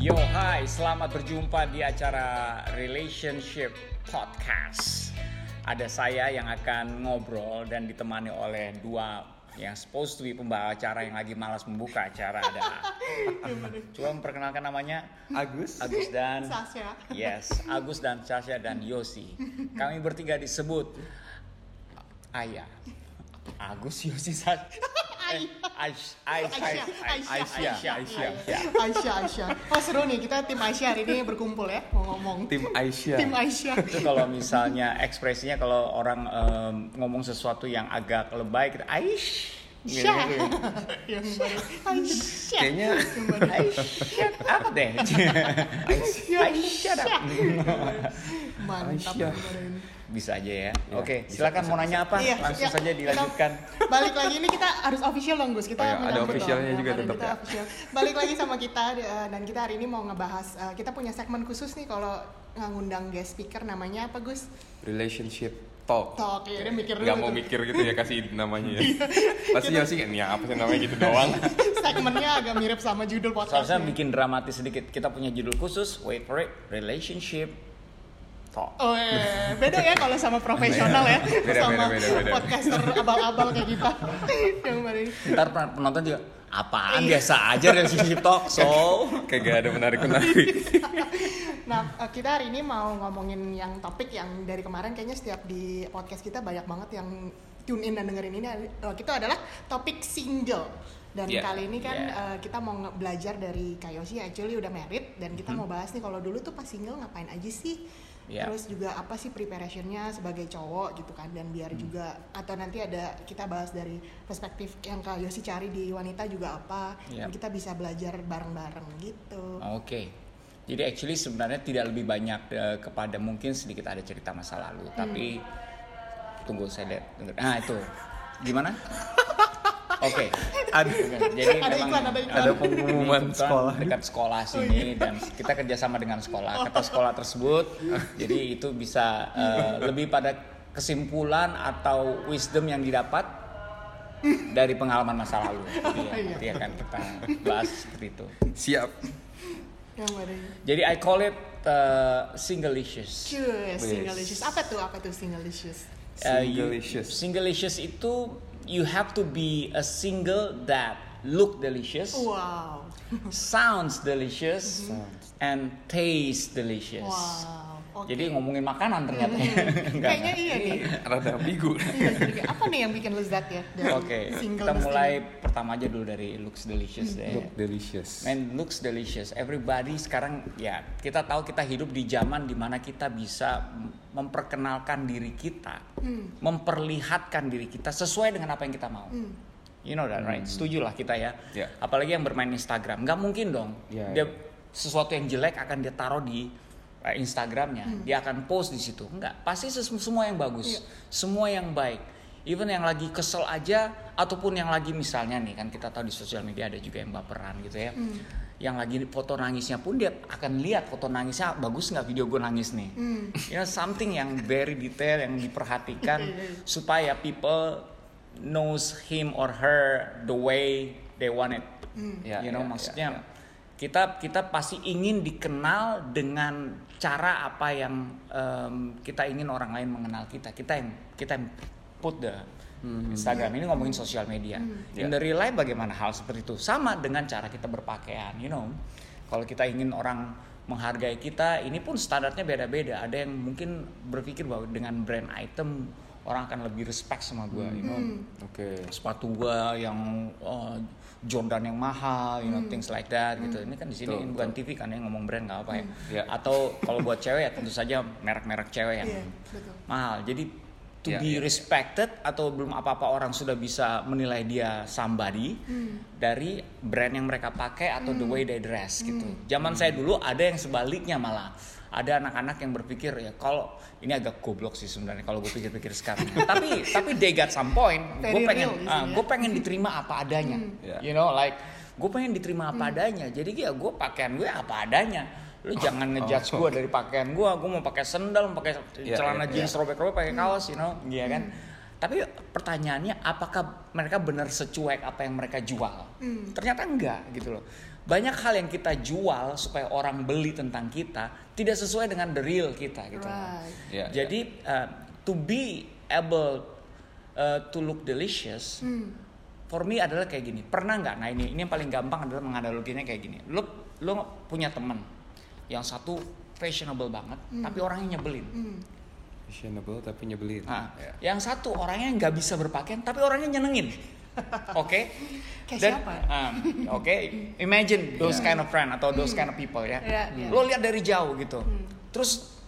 Yo, hai, selamat berjumpa di acara Relationship Podcast. Ada saya yang akan ngobrol dan ditemani oleh dua yang supposed to be pembawa acara yang lagi malas membuka acara ada. Coba memperkenalkan namanya Agus. Agus dan Sasha. Yes, Agus dan Sasha dan Yosi. Kami bertiga disebut Ayah. Agus, Yosi, Sasha. Eh, Aisyah, Aisyah, Aisyah, Aisyah. Aisyah, Aisyah. Oh seru nih, kita tim Aisyah hari ini berkumpul ya, mau ngomong. Tim Aisyah. Tim Aisyah. Itu kalau misalnya ekspresinya kalau orang em, ngomong sesuatu yang agak lebay kita Aish. Gitu. Aisyah. Yang baru. Aisyah. Kayaknya. Aisyah apa deh? Aisyah. Aisyah. Mantap. Aisyah. Bisa aja ya. Ya, Oke, bisa, silakan bisa, mau nanya apa? Iya, Langsung iya. saja dilanjutkan. Kita balik lagi ini kita harus official dong Gus. Kita Oh iya, ada officialnya juga Mari tetap kita ya. official. Balik lagi sama kita eh, dan kita hari ini mau ngebahas eh, kita punya segmen khusus nih kalau ngundang guest speaker namanya apa Gus? relationship talk. Talk ya, dia mikir dulu. Gak mau tuh. mikir gitu ya kasih namanya ya. Pasti ya sih ini apa sih namanya gitu doang. Segmennya agak mirip sama judul Seharusnya podcastnya. bikin dramatis sedikit. Kita punya judul khusus, wait for it, relationship talk. Oh iya, beda ya kalau sama profesional ya, Beda, sama beda, beda, beda. podcaster abal-abal kayak kita. Yang ini. Ntar pen- penonton juga apaan biasa aja relationship talk. So, Kayak gak ada menarik-menarik. Nah, eh, kita hari ini mau ngomongin yang topik yang dari kemarin kayaknya setiap di podcast kita banyak banget yang tune in dan dengerin ini. Eh, Itu adalah topik single. Dan Yeah. kali ini kan Yeah. eh, kita mau belajar dari Kayoshi actually udah married dan kita mau bahas nih kalau dulu tuh pas single ngapain aja sih? Yeah. Terus juga apa sih preparationnya sebagai cowok gitu kan dan biar juga atau nanti ada kita bahas dari perspektif yang Kak Yosi cari di wanita juga apa Yeah. dan kita bisa belajar bareng-bareng gitu. Oke. Jadi actually sebenarnya tidak lebih banyak eh, kepada mungkin sedikit ada cerita masa lalu, tapi tunggu saya lihat. Nah itu gimana? Oke. Ada Jadi Ada memang iklan, ada iklan. Ada pengumuman kebetulan sekolah. dekat sekolah sini dan kita kerjasama dengan sekolah. Kata sekolah tersebut, jadi itu bisa eh, lebih pada kesimpulan atau wisdom yang didapat dari pengalaman masa lalu. Jadi ya, Iya. nanti akan kita bahas seperti itu. siap. Jadi I call it uh, singlelicious. Cus, Yes. singlelicious. Apa tuh? Apa tuh singlelicious? Uh, you- Singlelicious. Singlelicious itu you have to be a single that look delicious, Wow. sounds delicious, Sounds. and tastes delicious. Wow. Oke. Jadi ngomongin makanan ternyata. Enggak, Kayaknya iya nih. Rada ambigu. Iya, jadi kayak, apa nih yang bikin lezat ya? Oke, single kita mulai pertama aja dulu dari looks delicious deh. Look delicious. Man, looks delicious. Everybody sekarang ya kita tahu kita hidup di zaman di mana kita bisa memperkenalkan diri kita, Hmm. memperlihatkan diri kita sesuai dengan apa yang kita mau. Hmm. You know that right? Setuju lah kita ya. Ya. Apalagi yang bermain Instagram, nggak mungkin dong. Ya, dia ya. sesuatu yang jelek akan dia taruh di Instagramnya, Hmm. dia akan post di situ. Enggak, pasti semua yang bagus, Iya. semua yang baik. Even yang lagi kesel aja, ataupun yang lagi misalnya nih kan kita tahu di sosial media ada juga yang baperan gitu ya. Hmm. Yang lagi foto nangisnya pun dia akan lihat foto nangisnya bagus nggak video gue nangis nih. Hmm. You know, something yang very detail yang diperhatikan supaya people knows him or her the way they want it. Ya, you know, ya, maksudnya ya, ya. kita kita pasti ingin dikenal dengan cara apa yang em, kita ingin orang lain mengenal kita. Kita yang kita yang put the Instagram ini ngomongin sosial media. In the real life bagaimana hal seperti itu? Sama dengan cara kita berpakaian, you know. Kalau kita ingin orang menghargai kita, ini pun standarnya beda-beda. Ada yang mungkin berpikir bahwa dengan brand item orang akan lebih respect sama gue, you know Oke. sepatu gua yang uh, Jordan yang mahal, you know, things like that gitu. Ini kan di sini Betul, bukan TV kan yang ngomong brand nggak apa ya. Ya. Atau kalau buat cewek ya tentu saja merek-merek cewek yang Iya, betul. mahal. Jadi to Ya, be ya. respected atau belum apa-apa orang sudah bisa menilai dia somebody dari brand yang mereka pakai atau the way they dress gitu. Zaman saya dulu ada yang sebaliknya malah. Ada anak-anak yang berpikir ya kalau ini agak goblok sih sebenarnya kalau gue pikir-pikir sekarang. tapi tapi they got some point. Gue pengen di ah, gue pengen diterima apa adanya. Ya. You know like gue pengen diterima apa adanya. Jadi ya gue pakaian gue apa adanya. Lu jangan ngejudge gue dari pakaian gue. Gue mau pakai sendal, mau pakai Ya, celana ya, jeans robek-robek, pakai kaos, you know, iya kan. Tapi pertanyaannya apakah mereka benar secuek apa yang mereka jual? Hmm. Ternyata enggak gitu loh. Banyak hal yang kita jual supaya orang beli tentang kita tidak sesuai dengan the real kita gitu. Right. Ya, Jadi uh, to be able uh, to look delicious, Hmm. for me adalah kayak gini. Pernah nggak? Nah ini ini yang paling gampang adalah menganaloginya kayak gini. Lo lo punya teman yang satu fashionable banget, tapi orangnya nyebelin. Hmm. fashionable tapi nyebelin. Nah, Ya. yang satu orangnya nggak bisa berpakaian, tapi orangnya nyenengin. Oke? Kayak Dan, siapa? um, Oke, imagine those Yeah. kind of friend atau those kind of people ya. Iya, iya. Lo lihat dari jauh gitu. Hmm. Terus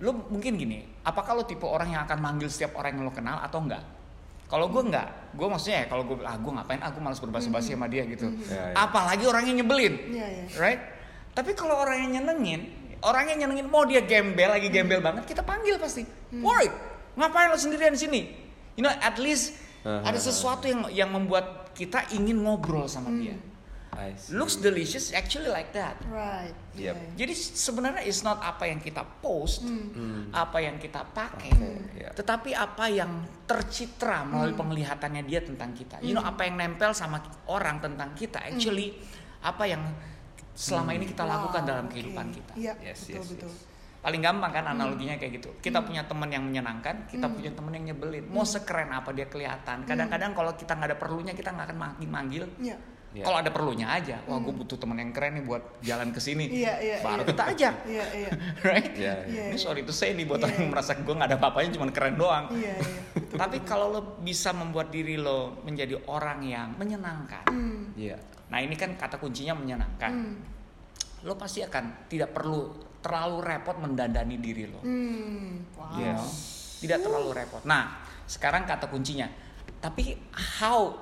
lo mungkin gini, apakah lo tipe orang yang akan manggil setiap orang yang lo kenal atau enggak? Kalau gue enggak, gue maksudnya ya kalau gue ah gue ngapain, aku malas berbahasa-basi sama dia gitu. Ya, ya. Apalagi orangnya nyebelin, Iya, iya. right? Tapi kalau orangnya nyenengin, orangnya nyenengin mau dia gembel lagi gembel banget, kita panggil pasti. Woi, ngapain lo sendirian di sini? You know, at least Uh-huh. ada sesuatu yang yang membuat kita ingin ngobrol sama dia. I see. Looks delicious actually like that. Right. Yep. Iya. Jadi sebenarnya is not apa yang kita post, Hmm. apa yang kita pakai, Pakai, ya. tetapi apa yang tercitra melalui penglihatannya dia tentang kita. You know apa yang nempel sama orang tentang kita, actually apa yang selama ini kita lakukan Wow, dalam kehidupan kita. Iya, Yes, betul yes, betul. yes. Paling gampang kan analoginya kayak gitu. Kita punya teman yang menyenangkan, kita punya teman yang nyebelin. Mau sekeren apa dia kelihatan. Kadang-kadang kalau kita nggak ada perlunya kita nggak akan manggil-manggil. Iya. Iya. Kalau ada perlunya aja, wah gue butuh teman yang keren nih buat jalan ke sini. Iya, iya, Baru iya. kita ajak. Iya, iya. right? Iya, iya. Ini sorry to say nih buat Iya, orang yang merasa gue nggak ada apa-apanya cuma keren doang. Iya, iya. Tapi kalau lo bisa membuat diri lo menjadi orang yang menyenangkan. Hmm. Iya. Nah ini kan kata kuncinya menyenangkan. Hmm. Lo pasti akan tidak perlu terlalu repot mendandani diri lo. Hmm. Wow. You know? Tidak terlalu repot. Nah sekarang kata kuncinya. Tapi how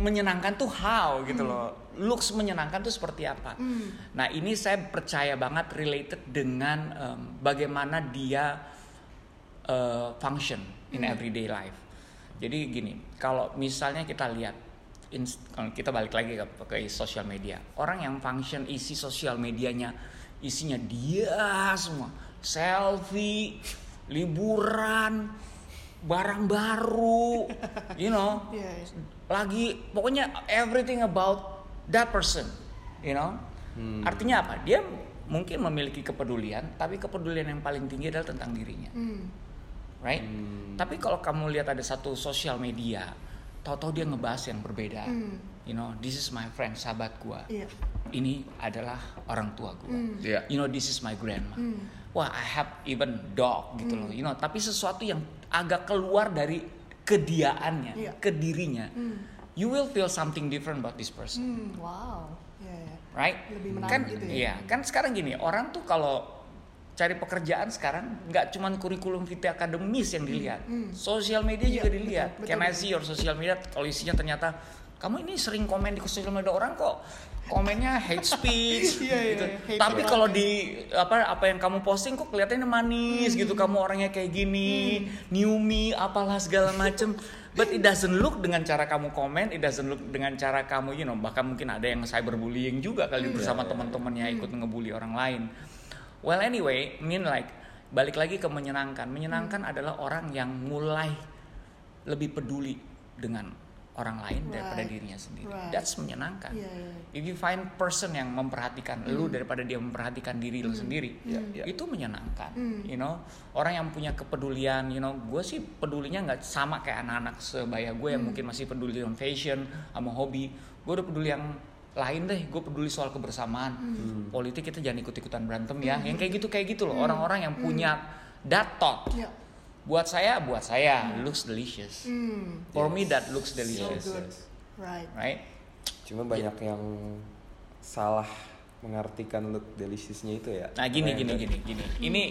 menyenangkan tuh how gitu loh. Looks menyenangkan tuh seperti apa? Hmm. Nah ini saya percaya banget related dengan em, bagaimana dia eh, function in everyday life. Jadi gini, kalau misalnya kita lihat, kita balik lagi ke, ke sosial media, orang yang function isi sosial medianya isinya dia semua, selfie, liburan, barang baru, you know, Iya, iya. lagi pokoknya everything about that person, you know. Artinya apa? Dia mungkin memiliki kepedulian, tapi kepedulian yang paling tinggi adalah tentang dirinya, Hmm. right? Tapi kalau kamu lihat ada satu sosial media, tahu-tahu dia ngebahas yang berbeda, Hmm. You know, this is my friend, sahabat gua, Iya. ini adalah orang tua gua, Hmm. Iya. you know, this is my grandma. Hmm. Wah, I have even dog gitu loh, you know. Tapi sesuatu yang agak keluar dari kediaannya, Iya. ke dirinya, Hmm. you will feel something different about this person, Hmm. Wow. Iya, iya. right? Lebih menarik kan, gitu ya. Iya, kan sekarang gini, orang tuh kalau cari pekerjaan sekarang nggak cuma kurikulum vitae akademis yang dilihat, Hmm. sosial media Iya, juga dilihat. betul, Can I betul. see your social media? Kalau isinya ternyata kamu ini sering komen di sosial media orang kok komennya hate speech Iya, iya, gitu. iya, hate Tapi kalau di apa apa yang kamu posting kok kelihatannya manis gitu kamu orangnya kayak gini, new me apalah segala macem. But it doesn't look dengan cara kamu komen, it doesn't look dengan cara kamu you know bahkan mungkin ada yang cyberbullying juga kali bersama teman-temannya ikut ngebully orang lain. Well anyway, I mean like balik lagi ke menyenangkan. Menyenangkan adalah orang yang mulai lebih peduli dengan orang lain daripada Right. dirinya sendiri. Right. That's menyenangkan. Iya, iya. If you find person yang memperhatikan lu daripada dia memperhatikan diri lu sendiri, Iya, iya. itu menyenangkan. Hmm. You know, orang yang punya kepedulian, you know, gue sih pedulinya nggak sama kayak anak-anak sebaya gue yang mungkin masih peduli dengan fashion, sama hobi. Gue udah peduli yang lain deh, gue peduli soal kebersamaan. Politik kita jangan ikut-ikutan berantem ya. Yang kayak gitu kayak gitu loh, orang-orang yang punya that thought. Iya. Buat saya, buat saya looks delicious. Hmm. For me that looks So delicious, good. Right. right? Cuma banyak yang salah mengartikan look deliciousnya itu ya. Nah gini Karena gini yang gini gini. Ini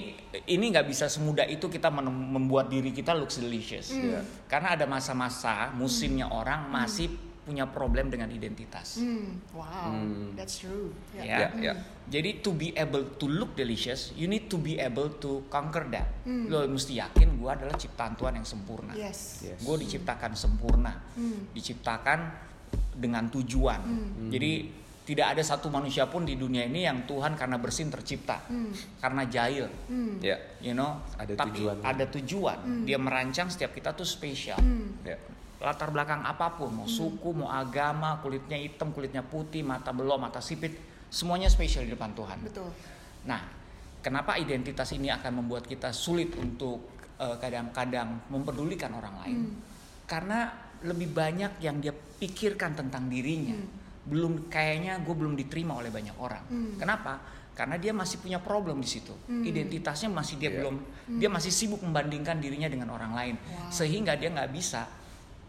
ini nggak bisa semudah itu kita membuat diri kita looks delicious. Iya. Karena ada masa-masa musimnya orang masih punya problem dengan identitas. Hmm. Wow. Hmm. That's true. Ya. Yeah. Ya, ya. Jadi to be able to look delicious, you need to be able to conquer that. Hmm. Lo mesti yakin gue adalah ciptaan Tuhan yang sempurna. Yes. Yes. Gue diciptakan sempurna, Hmm. diciptakan dengan tujuan. Hmm. Jadi tidak ada satu manusia pun di dunia ini yang Tuhan karena bersin tercipta, Hmm. karena jahil. Hmm. Ya. you know Ada tapi tujuan. ada tujuan dia merancang setiap kita tuh spesial Hmm. Ya. Latar belakang apa pun, mau suku, mau agama, kulitnya hitam, kulitnya putih, mata belok, mata sipit, semuanya spesial di depan Tuhan. Betul. Nah, kenapa identitas ini akan membuat kita sulit untuk eh, kadang-kadang mempedulikan orang lain? Hmm. Karena lebih banyak yang dia pikirkan tentang dirinya. Hmm. Belum kayaknya gue belum diterima oleh banyak orang. Hmm. Kenapa? Karena dia masih punya problem di situ. Hmm. Identitasnya masih dia Iya. belum dia masih sibuk membandingkan dirinya dengan orang lain. Wow. Sehingga dia nggak bisa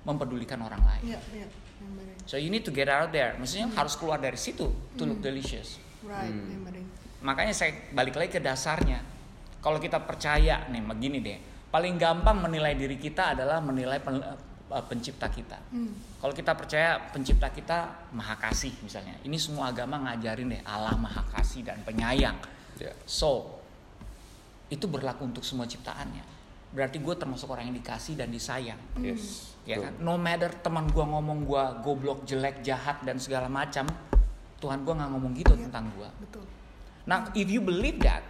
mempedulikan orang lain. Iya, iya. Yang benar. So you need to get out there. Maksudnya harus keluar dari situ to look Hmm. delicious. Right, Hmm. yang benar. Makanya saya balik lagi ke dasarnya. Kalau kita percaya nih, begini deh. Paling gampang menilai diri kita adalah menilai pen- eh, pencipta kita. Hmm. Kalau kita percaya pencipta kita maha kasih misalnya. Ini semua agama ngajarin deh Allah maha kasih dan penyayang. Ya. So itu berlaku untuk semua ciptaannya. Berarti gue termasuk orang yang dikasih dan disayang. Yes. Ya kan? No matter teman gua ngomong gua goblok, jelek, jahat dan segala macam, Tuhan gua nggak ngomong gitu Iya. tentang gua. Betul. Nah, if you believe that,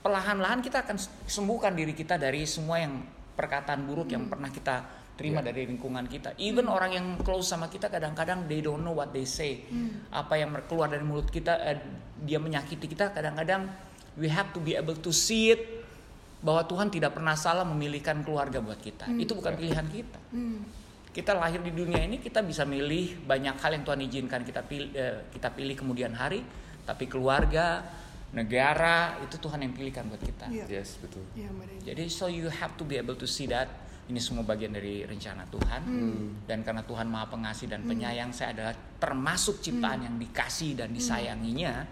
perlahan-lahan kita akan sembuhkan diri kita dari semua yang perkataan buruk yang pernah kita terima Iya. dari lingkungan kita. Even orang yang close sama kita kadang-kadang they don't know what they say. Hmm. Apa yang keluar dari mulut kita eh, dia menyakiti kita kadang-kadang we have to be able to see it bahwa Tuhan tidak pernah salah memilihkan keluarga buat kita. Hmm. Itu bukan pilihan kita. Hmm. Kita lahir di dunia ini kita bisa milih banyak hal yang Tuhan izinkan kita pilih kita pilih kemudian hari, tapi keluarga, negara itu Tuhan yang pilihkan buat kita. Iya. Yes, betul. Iya, benar. Jadi so you have to be able to see that ini semua bagian dari rencana Tuhan Hmm. dan karena Tuhan Maha Pengasih dan Penyayang saya adalah termasuk ciptaan yang dikasih dan disayanginya.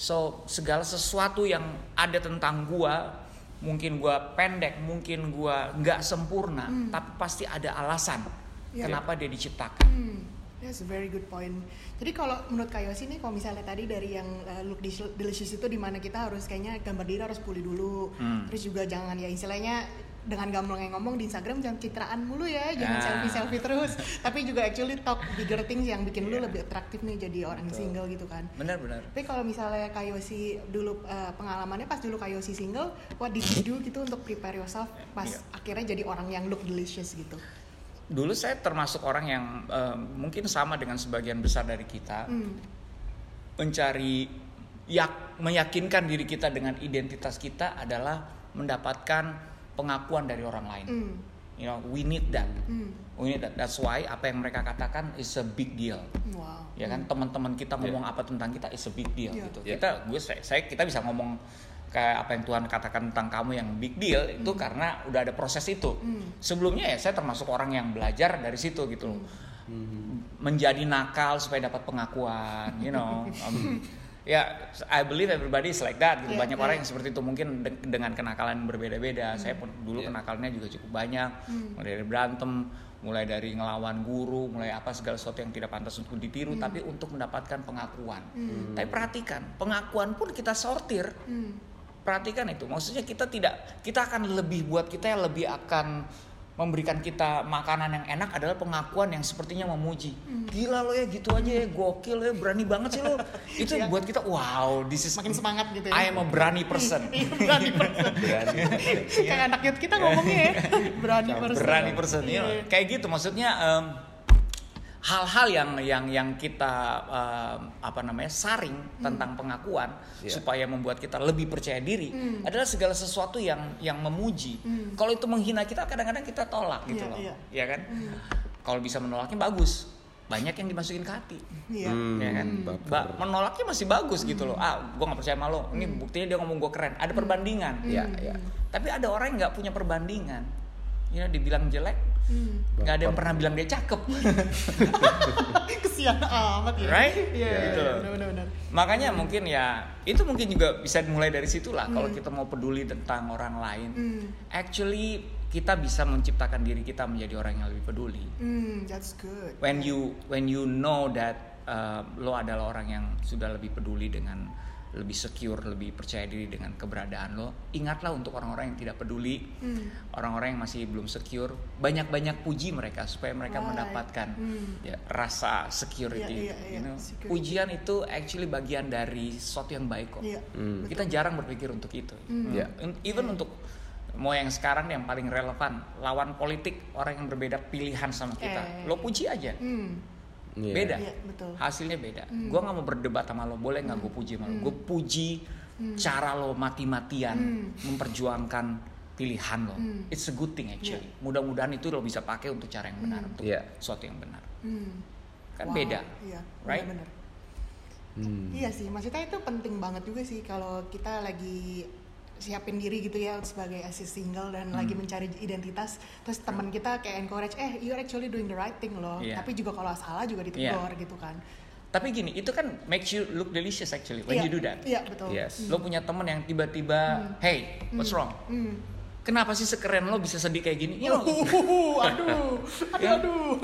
So segala sesuatu yang ada tentang gua mungkin gua pendek, mungkin gua nggak sempurna, Hmm. tapi pasti ada alasan Iya. kenapa dia diciptakan. Hmm, that's a very good point. Jadi kalau menurut Kak Yosi nih, kalau misalnya tadi dari yang uh, look delicious itu di mana kita harus kayaknya gambar diri harus pulih dulu, Hmm. terus juga jangan ya istilahnya dengan gamblang yang ngomong di Instagram jangan citraan mulu ya, jangan Ya. selfie selfie terus, tapi juga actually talk bigger things yang bikin lu Iya. lebih atraktif nih jadi orang Betul. single gitu kan. Benar-benar. Tapi kalau misalnya Kak Yosi dulu uh, pengalamannya pas dulu Kak Yosi single, what did you do gitu untuk prepare yourself pas Iya. akhirnya jadi orang yang look delicious gitu? Dulu saya termasuk orang yang eh, mungkin sama dengan sebagian besar dari kita Hmm. mencari yak meyakinkan diri kita dengan identitas kita adalah mendapatkan pengakuan dari orang lain. Hmm. You know, we need that. Hmm. We need that. That's why apa yang mereka katakan is a big deal. Wow. Ya kan teman-teman kita ngomong apa tentang kita is a big deal Iya. gitu. Iya. Kita gue saya, saya kita bisa ngomong kayak apa yang Tuhan katakan tentang kamu yang big deal itu karena udah ada proses itu. Hmm. Sebelumnya ya saya termasuk orang yang belajar dari situ gitu loh. Hmm. Menjadi nakal supaya dapat pengakuan, you know. Um, ya, I believe everybody is like that. Gitu. Iya, banyak iya. orang yang seperti itu mungkin de- dengan kenakalan berbeda-beda. Saya pun dulu Iya. kenakalannya juga cukup banyak. Hmm. Mulai dari berantem, mulai dari ngelawan guru, mulai apa segala sesuatu yang tidak pantas untuk ditiru, tapi untuk mendapatkan pengakuan. Hmm. Tapi perhatikan, pengakuan pun kita sortir. Hmm. Perhatikan itu, maksudnya kita tidak, kita akan lebih buat kita yang lebih akan memberikan kita makanan yang enak adalah pengakuan yang sepertinya memuji. Gila lo ya gitu aja ya, gokil ya, berani banget sih lo. Itu Iya. buat kita, wow, this is Makin semangat gitu ya. I am a berani person. Iya, berani person. Berani. Kayak anak kita ngomongnya ya. Berani person. berani person. Iya. kayak gitu maksudnya em, hal-hal yang yang yang kita em, apa namanya saring tentang pengakuan Iya. supaya membuat kita lebih percaya diri Hmm. adalah segala sesuatu yang yang memuji Hmm. kalau itu menghina kita kadang-kadang kita tolak gitu Iya, loh iya. ya kan Hmm. kalau bisa menolaknya bagus banyak yang dimasukin ke hati Iya. Hmm, ya kan. Ba- menolaknya masih bagus gitu loh ah gue nggak percaya sama lo ini Hmm. buktinya dia ngomong gue keren ada perbandingan Ya, ya. tapi ada orang yang nggak punya perbandingan you know, dibilang jelek Hmm. nggak ada yang pernah bilang dia cakep Kesian amat ya. Right? Iya, Iya, gitu iya, loh. benar-benar. makanya mungkin ya itu mungkin juga bisa dimulai dari situlah kalau Hmm. kita mau peduli tentang orang lain Hmm. actually kita bisa menciptakan diri kita menjadi orang yang lebih peduli Hmm, that's good. when you when you know that uh, lo adalah orang yang sudah lebih peduli dengan lebih secure, lebih percaya diri dengan keberadaan lo. Ingatlah untuk orang-orang yang tidak peduli, Hmm. orang-orang yang masih belum secure, banyak-banyak puji mereka supaya mereka Right. mendapatkan Hmm. ya, rasa security. Iya, itu, iya, you know. security. Pujian itu actually bagian dari sesuatu yang baik kok. Iya. Hmm. Kita jarang berpikir untuk itu. Hmm. Un- Even untuk mau yang sekarang yang paling relevan lawan politik orang yang berbeda pilihan sama kita Eh. lo puji aja Hmm. Iya. beda Iya, betul. hasilnya beda Hmm. Gua nggak mau berdebat sama lo boleh nggak gue puji sama lo gue puji cara lo mati-matian Hmm. memperjuangkan pilihan lo Hmm. it's a good thing actually mudah-mudahan itu lo bisa pakai untuk cara yang benar untuk Iya. sesuatu yang benar Hmm. kan Wow, beda Iya, right? benar. Hmm. Iya sih, maksudnya itu penting banget juga sih kalau kita lagi siapin diri gitu ya sebagai asis single dan Hmm. lagi mencari identitas terus teman kita kayak encourage eh you're actually doing the right thing loh Iya. tapi juga kalau salah juga ditegur gitu kan tapi gini itu kan makes you look delicious actually when Iya, you do that iya betul Yes. lo punya temen yang tiba-tiba hey what's wrong Hmm. kenapa sih sekeren lo bisa sedih kayak gini you know, Uhuhu, aduh, aduh, Ya. aduh,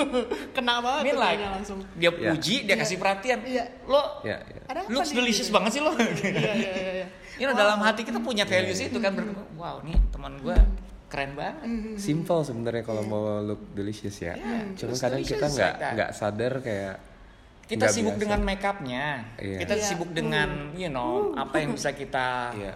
kena I banget mean like langsung. dia Iya. puji dia Iya. kasih perhatian Iya. lo Ya, ya. Ada apa looks delicious gitu? banget sih lo Iya, iya, iya, iya. You know, Wow. dalam hati kita punya values Iya, itu kan ber- wow nih teman gue keren banget Hmm. Simple sebenarnya kalau mau look delicious ya. Iya, Cuma kadang kita nggak like that. nggak sadar kayak kita sibuk biasa. dengan make upnya Iya. kita Iya. sibuk dengan you know apa yang bisa kita Iya.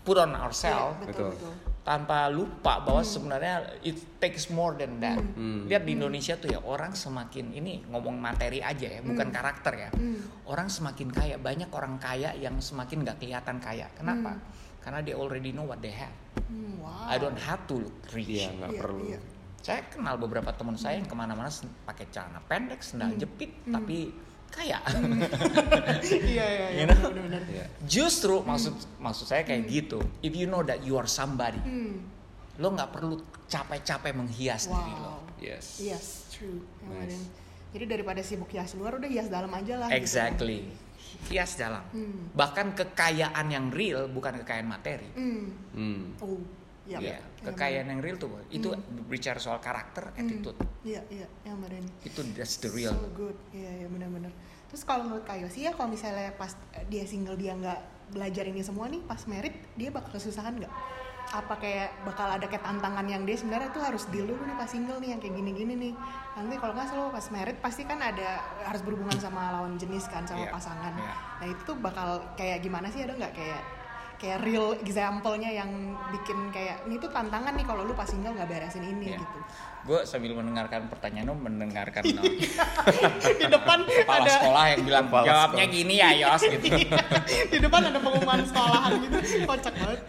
put on Iya, ourselves betul, Betul. betul. Tanpa lupa bahwa sebenarnya it takes more than that. Hmm. Lihat di Indonesia tuh ya orang semakin ini ngomong materi aja ya, bukan karakter ya. Hmm. Orang semakin kaya, banyak orang kaya yang semakin nggak kelihatan kaya. Kenapa? Karena they already know what they have. Hmm, wow. I don't have to look rich. Iya nggak Iya, perlu. iya. Saya kenal beberapa teman saya yang ke mana-mana sen- pakai celana pendek, sendal jepit, tapi kaya. Iya, iya, iya, benar-benar. Iya. Justru maksud maksud saya kayak gitu. If you know that you are somebody, Hmm. lo nggak perlu capek-capek menghias diri lo. Wow. Yes. Yes, true. Nice. Jadi daripada sibuk hias luar, udah hias dalam aja lah. gitu. Exactly. Hias dalam. Hmm. Bahkan kekayaan yang real bukan kekayaan materi. Hmm. Hmm. Oh, iya. Iya, Yang kekayaan yang real tuh itu Hmm. bicara soal karakter, attitude. Iya, iya, yang benar. Itu that's the real. So good. Iya, iya benar-benar. Terus kalau menurut Kak Yosi ya kalau misalnya pas eh, dia single dia nggak belajar ini semua nih pas merit dia bakal kesusahan nggak? Apa kayak bakal ada kayak tantangan yang dia sebenarnya tuh harus deal dulu nih pas single nih yang kayak gini-gini nih. Nanti kalau nggak selalu pas merit pasti kan ada harus berhubungan sama lawan jenis kan sama Iya, pasangan. iya. Nah itu tuh bakal kayak gimana sih ada nggak kayak kayak real example-nya yang bikin kayak ini tuh tantangan nih kalau lu pas single nggak beresin ini Iya. gitu. Gue sambil mendengarkan pertanyaan lo mendengarkan no, Di depan kepala ada sekolah yang bilang Kepala jawabnya sekolah. gini ya Yos gitu. di depan ada pengumuman sekolahan gitu kocak banget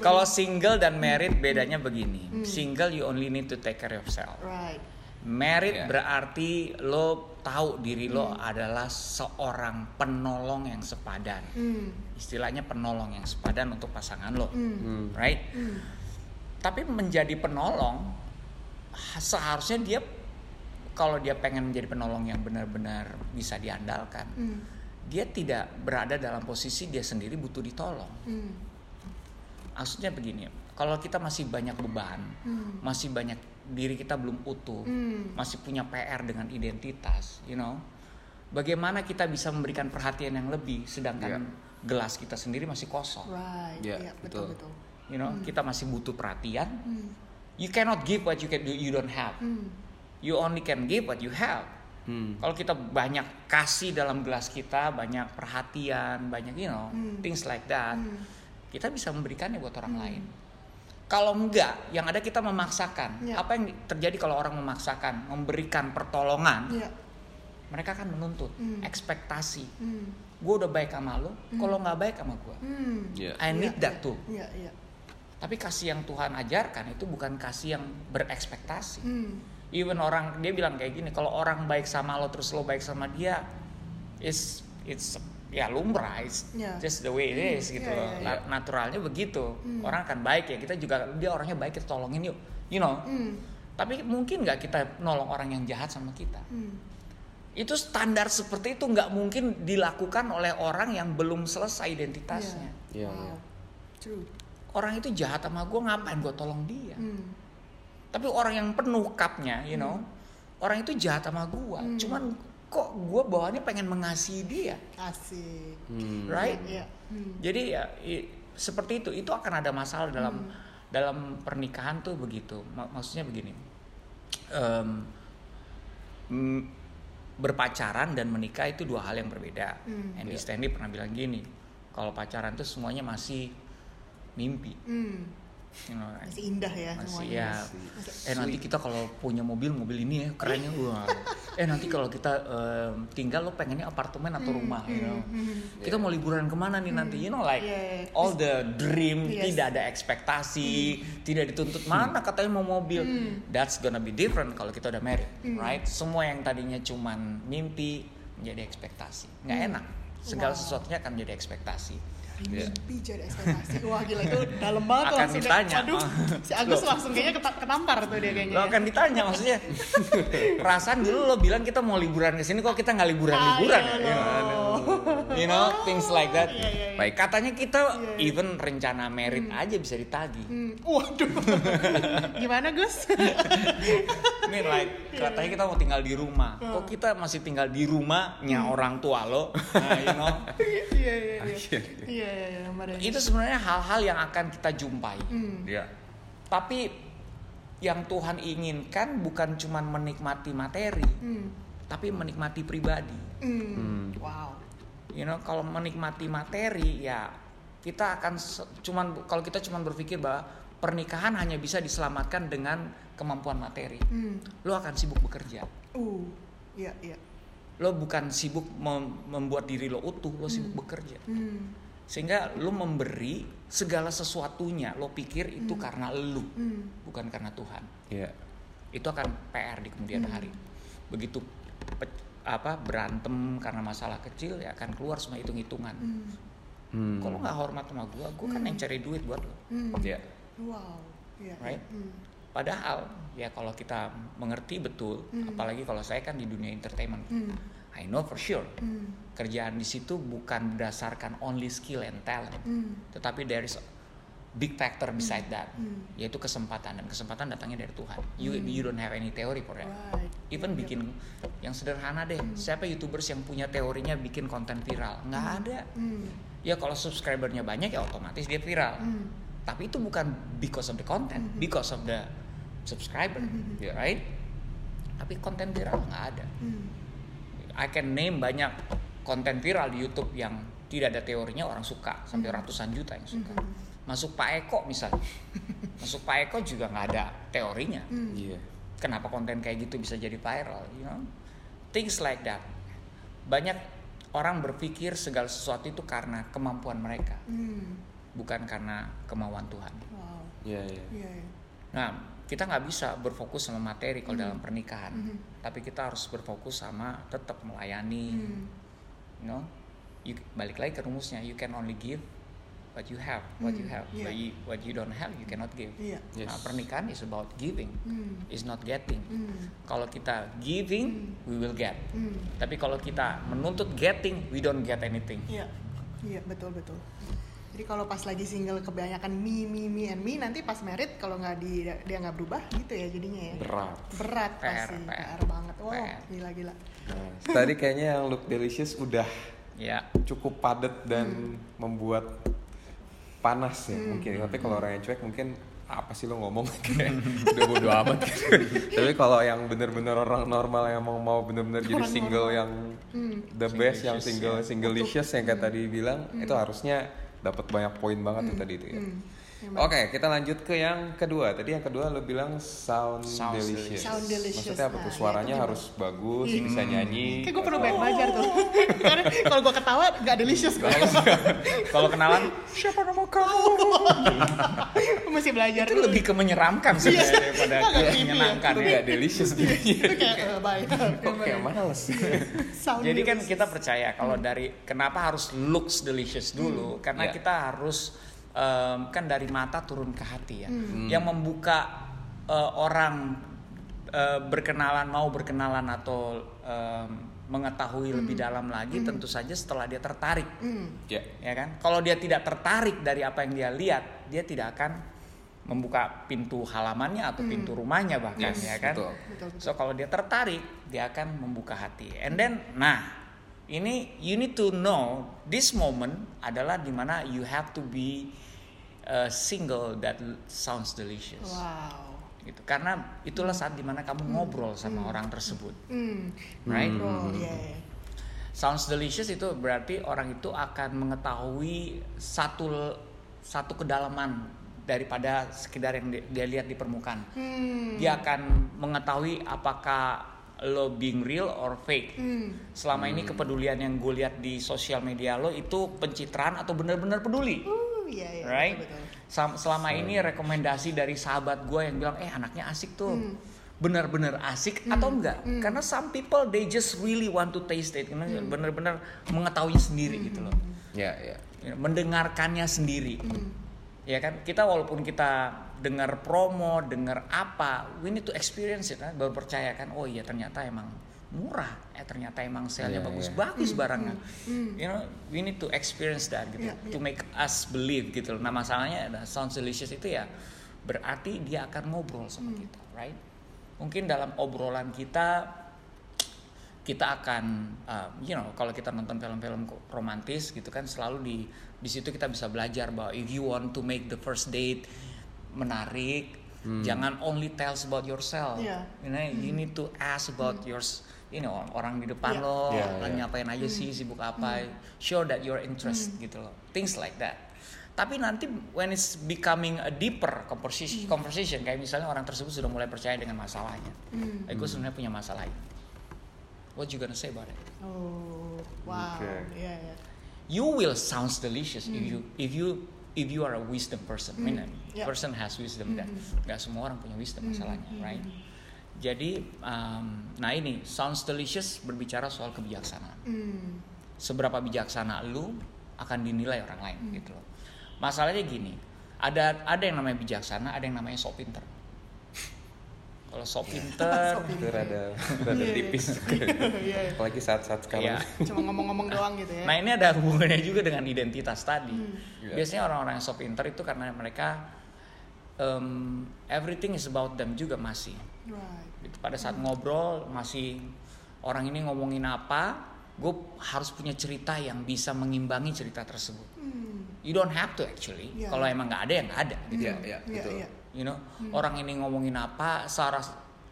Kalau single dan married bedanya begini. Single you only need to take care of yourself. right Merit Iya. berarti lo tahu diri lo adalah seorang penolong yang sepadan. hmm. Istilahnya penolong yang sepadan untuk pasangan lo, Hmm. Hmm. right? Hmm. Tapi menjadi penolong seharusnya dia kalau dia pengen menjadi penolong yang benar-benar bisa diandalkan, Hmm. dia tidak berada dalam posisi dia sendiri butuh ditolong. Hmm. Maksudnya begini, kalau kita masih banyak beban, Hmm. masih banyak diri kita belum utuh, Hmm. masih punya PR dengan identitas, you know. Bagaimana kita bisa memberikan perhatian yang lebih sedangkan Iya. gelas kita sendiri masih kosong. right Iya, iya betul betul. betul You know, kita masih butuh perhatian. hmm. You cannot give what you can do you don't have. Hmm. You only can give what you have. Hmm. Kalau kita banyak kasih dalam gelas kita, banyak perhatian, banyak you know, Hmm. things like that, Hmm. kita bisa memberikannya buat orang lain. Kalau enggak, yang ada kita memaksakan. Ya. Apa yang terjadi kalau orang memaksakan, memberikan pertolongan, iya mereka akan menuntut Hmm. ekspektasi. hmm. Gue udah baik sama lo, kalau nggak baik sama gue. Hmm. Iya. I need Iya, that iya. too. iya iya Tapi kasih yang Tuhan ajarkan itu bukan kasih yang berekspektasi. hmm. Even orang dia bilang kayak gini, kalau orang baik sama lo terus lo baik sama dia, is it's ya lumrah, it's Ya. just the way it is gitu Iya, loh. iya, Na- iya. Naturalnya begitu. Hmm. Orang akan baik ya, kita juga dia orangnya baik kita tolongin yuk, you know. Hmm. Tapi mungkin nggak kita nolong orang yang jahat sama kita. Hmm. Itu standar seperti itu nggak mungkin dilakukan oleh orang yang belum selesai identitasnya. Iya, wow iya. true Orang itu jahat sama gue ngapain gue tolong dia? hmm. Tapi orang yang penuh cupnya, you know, orang itu jahat sama gua. Hmm. Cuman kok gua bawaannya pengen mengasihi dia, asik Hmm. right? iya hmm. Jadi ya i- seperti itu. Itu akan ada masalah dalam Hmm. dalam pernikahan tuh begitu. Ma- maksudnya begini, Em, mm, berpacaran dan menikah itu dua hal yang berbeda. Hmm. Andy Iya. Stanley pernah bilang gini, kalau pacaran tuh semuanya masih mimpi. Hmm. You know, right? Masih indah ya masih semuanya. ya. Masih- eh nanti kita kalau punya mobil mobil ini ya kerennya gua eh nanti kalau kita eh, tinggal lo pengennya apartemen atau rumah you know. kita mau liburan ke mana nih nanti? You know like Yeah, yeah. all the dream Yes. tidak ada ekspektasi tidak dituntut. Mana katanya mau mobil? That's gonna be different kalau kita udah married right? Semua yang tadinya cuman mimpi menjadi ekspektasi. Nggak enak. Segala Wow. sesuatunya akan menjadi ekspektasi Iya. mimpi jadi ekspektasi wah gila itu dalam banget Akan langsung ditanya. aduh si Agus langsung kayaknya keta- ketampar tuh dia kayaknya Lo ya. akan ditanya maksudnya perasaan dulu lo bilang kita mau liburan ke sini kok kita nggak liburan liburan Ayo ya? lo. you know things like that Iya, iya, iya. baik katanya kita Iya, iya. even rencana merit aja bisa ditagih Hmm, waduh gimana Gus mean like katanya kita mau tinggal di rumah. Hmm. kok kita masih tinggal di rumahnya orang tua lo? Nah, you know? Iya iya iya. Iya iya iya itu sebenarnya hal-hal yang akan kita jumpai. Hmm, Iya. tapi yang Tuhan inginkan bukan cuman menikmati materi hmm, tapi menikmati pribadi. Hmm. Hmm. wow. You know kalau menikmati materi ya kita akan cuman kalau kita cuman berpikir bahwa pernikahan hanya bisa diselamatkan dengan kemampuan materi hmm. lo akan sibuk bekerja uh iya iya lo bukan sibuk mem- membuat diri lo utuh lo sibuk bekerja hmm. sehingga lo memberi segala sesuatunya lo pikir itu karena lo Hmm. bukan karena Tuhan Iya. itu akan PR di kemudian Hmm. hari begitu apa berantem karena masalah kecil ya akan keluar semua hitung-hitungan Hmm. Hmm. kalau nggak hormat sama gue gue kan yang cari duit buat lo Hmm. Iya. wow iya iya. Right? Hmm. Padahal ya kalau kita mengerti betul Hmm. apalagi kalau saya kan di dunia entertainment Hmm. I know for sure Hmm. kerjaan di situ bukan berdasarkan only skill and talent Hmm. tetapi there is big factor beside that Hmm. yaitu kesempatan dan kesempatan datangnya dari Tuhan you you don't have any theory for that Right. even bikin yang sederhana deh siapa youtubers yang punya teorinya bikin konten viral nggak ada Hmm. ya kalau subscribernya banyak ya otomatis dia viral Hmm. Tapi itu bukan because of the content because of the subscriber Yeah. right? Tapi konten viral nggak ada. Hmm. I can name banyak konten viral di YouTube yang tidak ada teorinya orang suka sampai ratusan juta yang suka. Masuk Pak Eko misalnya. Masuk Pak Eko juga nggak ada teorinya. Hmm. Iya. kenapa konten kayak gitu bisa jadi viral you know? Things like that. Banyak orang berpikir segala sesuatu itu karena kemampuan mereka. Hmm. Bukan karena kemauan Tuhan wow Iya, iya. iya iya. nah kita nggak bisa berfokus sama materi kalau dalam pernikahan Mhm. tapi kita harus berfokus sama tetap melayani Hmm. you know you, balik lagi ke rumusnya you can only give what you have what you Hmm, have yeah. what, you, what you don't have you cannot give iya Yes. nah pernikahan is about giving Hmm. is not getting Hmm. kalau kita giving we will get Hmm. tapi kalau kita menuntut getting we don't get anything Iya, iya betul betul. Jadi kalau pas lagi single kebanyakan me me me and me nanti pas married kalau nggak di dia nggak berubah gitu ya jadinya ya. Berat. Berat PR, pasti, PR. PR, banget. Wow, PR. gila gila. Nah, tadi kayaknya yang look delicious udah ya cukup padat dan membuat panas ya mungkin. Tapi kalau orang yang cuek mungkin apa sih lo ngomong kayak udah bodo amat gitu. Tapi kalau yang bener-bener orang normal yang mau mau bener-bener jadi single normal. yang the best yang single Singlicious, single licious yang kayak tadi bilang itu harusnya dapat banyak poin banget tuh tadi itu ya. Hmm. Oke, kita lanjut ke yang kedua. Tadi yang kedua lo bilang sound Sounds delicious. Sound delicious. Maksudnya apa Nah, tuh? ya, Suaranya itu harus bagus, Iya. bisa nyanyi. Kayak gue perlu banyak belajar tuh. Karena kalau gue ketawa nggak delicious gue. kalau kenalan siapa nama kamu Mesti belajar itu dulu. lebih ke menyeramkan Iya. sebenarnya daripada ke ya. menyenangkan ya. Delicious dia. Itu kayak eh, bye. Kayak males? Sound Jadi kan delicious. kita percaya kalau dari kenapa harus looks delicious dulu karena Ya. kita harus em, kan dari mata turun ke hati ya. Hmm. Yang membuka eh, orang eh, berkenalan mau berkenalan atau em, mengetahui lebih dalam lagi tentu saja setelah dia tertarik. Hmm. Ya. Ya kan? Kalau dia tidak tertarik dari apa yang dia lihat, dia tidak akan membuka pintu halamannya atau pintu rumahnya bahkan Yes, ya kan. betul. So kalau dia tertarik, dia akan membuka hati. And then, nah, ini you need to know this moment adalah di mana you have to be uh, single that sounds delicious. Wow. Gitu. Karena itulah saat di mana kamu ngobrol sama orang tersebut, Hmm. right? Oh, iya. iya. Sounds delicious itu berarti orang itu akan mengetahui satu satu kedalaman daripada sekedar yang dia, dia lihat di permukaan. Hmm. Dia akan mengetahui apakah lo being real or fake. Hmm. Selama ini kepedulian yang gue lihat di sosial media lo itu pencitraan atau benar-benar peduli. Uh, iya, iya, right? betul, betul. Sam- Selama ini rekomendasi dari sahabat gue yang bilang, eh anaknya asik tuh, Hmm. benar-benar asik atau enggak? Karena some people they just really want to taste it, karena Hmm. benar-benar mengetahuinya sendiri gitu loh, Ya, ya. Ya, mendengarkannya sendiri. Hmm. Ya kan, kita walaupun kita dengar promo, dengar apa, we need to experience it, kan? baru percaya kan, oh iya ternyata emang murah, eh ternyata emang sale-nya Iya, bagus, iya. bagus barangnya. You know, we need to experience that gitu, Iya, to make us believe gitu. Nah masalahnya ada sounds delicious itu ya berarti dia akan ngobrol sama kita, right? Mungkin dalam obrolan kita kita akan uh, you know kalau kita nonton film-film romantis gitu kan selalu di di situ kita bisa belajar bahwa if you want to make the first date menarik jangan only tells about yourself Iya. you know you need to ask about yours you know orang di depan Iya. lo lagi iya. ngapain aja sih sibuk apa show that you're interest gitu loh things like that tapi nanti when it's becoming a deeper conversation, conversation kayak misalnya orang tersebut sudah mulai percaya dengan masalahnya Hmm. eh gue sebenarnya punya masalah ini what you gonna say about it Oh, wow. Oke. Iya, iya. You will sounds delicious if you if you if you are a wisdom person I mean, Yeah. person has wisdom dan nggak semua orang punya wisdom masalahnya right? Jadi um, nah ini sounds delicious berbicara soal kebijaksanaan. Hmm. seberapa bijaksana lu akan dinilai orang lain gitu loh. Masalahnya gini ada ada yang namanya bijaksana ada yang namanya sok pinter kalau sok pinter Itu rada rada Iya, iya. tipis. Iya. Apalagi saat-saat sekarang. Iya. Cuma ngomong-ngomong doang gitu ya. Nah ini ada hubungannya juga dengan identitas tadi. Iya. Biasanya orang-orang yang so pinter itu karena mereka um, everything is about them juga masih. Right. Gitu. Pada saat ngobrol masih orang ini ngomongin apa, gue harus punya cerita yang bisa mengimbangi cerita tersebut. Hmm. You don't have to actually. Iya. Kalau emang nggak ada ya nggak ada. Gitu. Iya, iya, Iya, betul. iya. You know, orang ini ngomongin apa, secara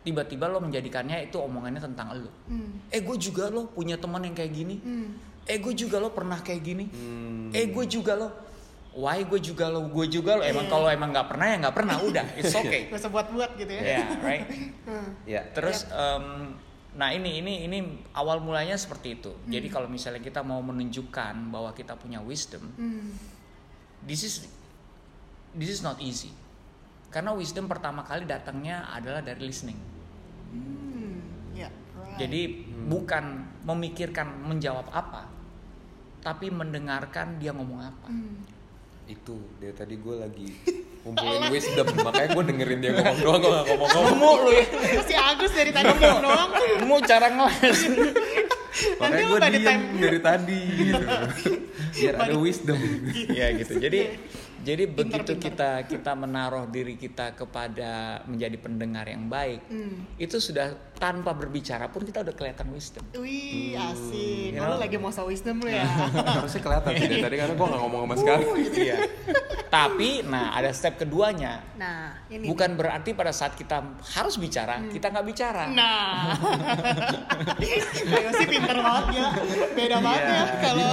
tiba-tiba lo menjadikannya itu omongannya tentang lo. Hmm. Eh gue juga lo punya teman yang kayak gini. Hmm. Eh gue juga lo pernah kayak gini. Hmm. Eh gue juga lo. Why gue juga lo, gue juga lo. Emang Iya. kalau emang nggak pernah ya nggak pernah udah. It's okay. Gak usah buat-buat gitu ya. Ya, right. Hmm. Ya. Terus, em, nah ini ini ini awal mulanya seperti itu. Hmm. Jadi kalau misalnya kita mau menunjukkan bahwa kita punya wisdom, Hmm. this is this is not easy. Karena wisdom pertama kali datangnya adalah dari listening. Hmm. Ya, right. Jadi bukan memikirkan menjawab apa, tapi mendengarkan dia ngomong apa. Hmm. Itu dari tadi gue lagi ngumpulin wisdom, makanya gue dengerin dia ngomong doang, gue gak ngomong-ngomong. Nemu lu ya. Si Agus dari tadi ngomong doang. Nemu cara ngeles. Makanya gue nggak diem dari tadi gitu. Biar ada wisdom. ya gitu. Jadi jadi begitu kita kita menaruh diri kita kepada menjadi pendengar yang baik, Hmm. itu sudah tanpa berbicara pun kita udah kelihatan wisdom. Wih, asik. You Oh, lu know? lagi mau wisdom lu ya. Harusnya kelihatan sih dari tadi karena gue gak ngomong sama sekali. Iya. Tapi nah ada step keduanya. Nah, ini. Bukan berarti pada saat kita harus bicara, kita nggak bicara. Nah. Ayo sih pinter banget ya. Beda banget Iya, ya kalau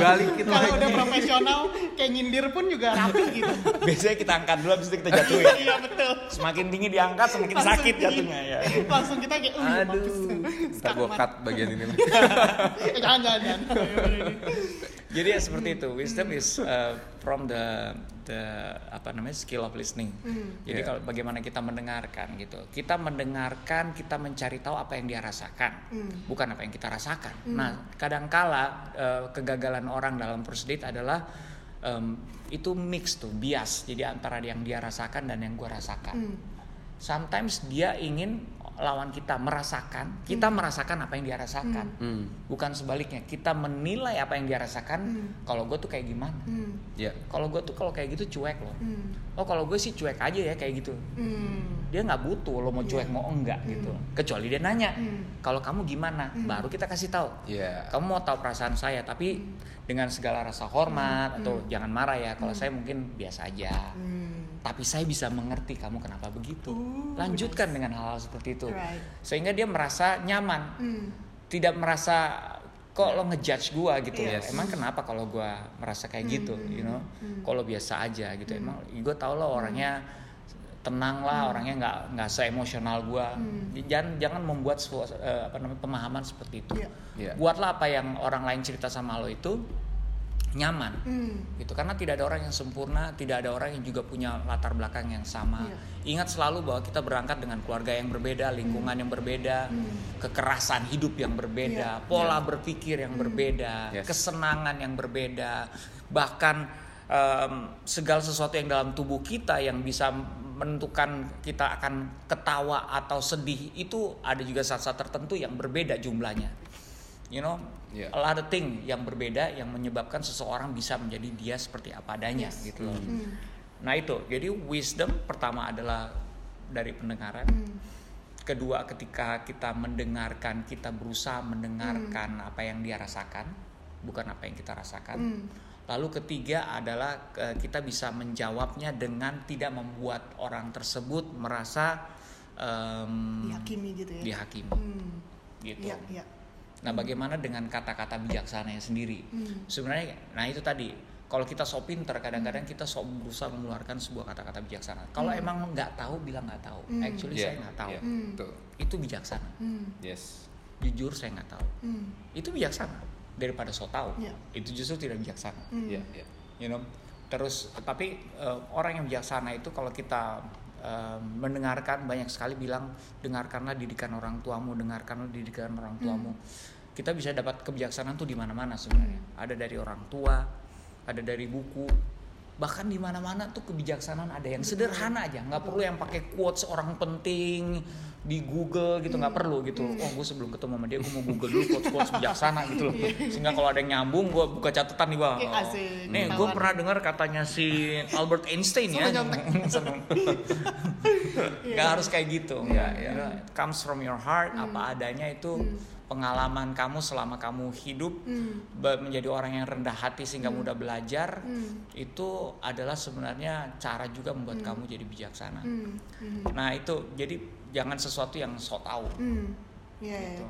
kalau udah profesional kayak nyindir pun juga rapi gitu. Biasanya kita angkat dulu habis itu kita jatuhin. Iya betul. Semakin tinggi diangkat semakin Langsung sakit jatuhnya ya. Langsung kita kayak, uh, gue cut bagian ini. Eh, jangan, jangan, jangan. Jadi ya seperti itu. Wisdom is uh, from the the apa namanya skill of listening. Jadi Yeah. kalau bagaimana kita mendengarkan gitu. Kita mendengarkan, kita mencari tahu apa yang dia rasakan, Hmm. bukan apa yang kita rasakan. Nah, kadangkala uh, kegagalan orang dalam date adalah um, itu mix tuh, bias. Jadi antara yang dia rasakan dan yang gue rasakan. Hmm. Sometimes dia ingin lawan kita merasakan, kita merasakan apa yang dia rasakan. Hmm. Bukan sebaliknya, kita menilai apa yang dia rasakan. Hmm. Kalau gue tuh kayak gimana? Hmm. Ya. Kalau gue tuh kalau kayak gitu cuek loh. Hmm. Oh kalau gue sih cuek aja ya kayak gitu. Hmm. Dia nggak butuh lo mau cuek mau enggak gitu. Kecuali dia nanya, Hmm. kalau kamu gimana? Baru kita kasih tahu. Ya. Kamu mau tahu perasaan saya, tapi dengan segala rasa hormat atau jangan marah ya. Kalau saya mungkin biasa aja. Hmm. Tapi saya bisa mengerti kamu kenapa begitu. Uh, Lanjutkan dengan hal-hal seperti itu, Right. sehingga dia merasa nyaman. Hmm. tidak merasa kok lo ngejudge gua? gitu Yes. emang kenapa kalau gua merasa kayak gitu you know? kalau biasa aja gitu. Emang gue tau lo orangnya tenang lah orangnya nggak nggak seemosional gua. Jangan jangan membuat sebuah, eh, apa namanya pemahaman seperti itu. Iya. Iya. buatlah apa yang orang lain cerita sama lo itu nyaman Hmm. gitu karena tidak ada orang yang sempurna tidak ada orang yang juga punya latar belakang yang sama Iya. ingat selalu bahwa kita berangkat dengan keluarga yang berbeda lingkungan yang berbeda kekerasan hidup yang berbeda Iya. pola berpikir yang berbeda Yes. kesenangan yang berbeda bahkan em, segala sesuatu yang dalam tubuh kita yang bisa menentukan kita akan ketawa atau sedih itu ada juga saat-saat tertentu yang berbeda jumlahnya you know Yeah. a lot of thing yang berbeda yang menyebabkan seseorang bisa menjadi dia seperti apa adanya Yes. gitu loh. Hmm. Nah itu jadi wisdom pertama adalah dari pendengaran. Hmm. Kedua ketika kita mendengarkan kita berusaha mendengarkan Hmm. apa yang dia rasakan bukan apa yang kita rasakan. Hmm. Lalu ketiga adalah eh, kita bisa menjawabnya dengan tidak membuat orang tersebut merasa em, Dihakimi gitu ya. dihakimi Hmm. gitu. Iya, iya. Nah, bagaimana dengan kata-kata bijaksananya sendiri? Hmm. Sebenarnya, nah itu tadi. Kalau kita sok pinter, kadang-kadang kita sok berusaha mengeluarkan sebuah kata-kata bijaksana. Kalau Hmm. emang nggak tahu, bilang nggak tahu. Hmm. Actually Iya, saya nggak tahu. iya, Hmm. Itu bijaksana. Hmm. Yes. Jujur saya nggak tahu. Hmm. Itu bijaksana daripada sok tahu. Iya. Itu justru tidak bijaksana. Hmm. Iya, iya. You know. Terus, tapi eh, orang yang bijaksana itu kalau kita eh, mendengarkan banyak sekali bilang dengarkanlah didikan orang tuamu, dengarkanlah didikan orang tuamu. Kita bisa dapat kebijaksanaan tuh di mana-mana sebenarnya. Ada dari orang tua, ada dari buku, bahkan di mana-mana tuh kebijaksanaan ada yang sederhana aja, nggak perlu yang pakai quotes orang penting di Google gitu nggak perlu gitu. Oh gue sebelum ketemu sama dia gue mau Google dulu quotes quotes bijaksana gitu loh. Sehingga kalau ada yang nyambung gue buka catatan nih bang. Iya, Oh. Nih gue pernah dengar katanya si Albert Einstein ya. Seneng. Nggak harus kayak gitu, nggak ya. Comes from your heart, apa adanya itu pengalaman kamu selama kamu hidup be- menjadi orang yang rendah hati sehingga mudah belajar Hmm. itu adalah sebenarnya cara juga membuat kamu jadi bijaksana. Hmm. Hmm. Nah itu jadi jangan sesuatu yang sok tahu. Iya. iya. Gitu.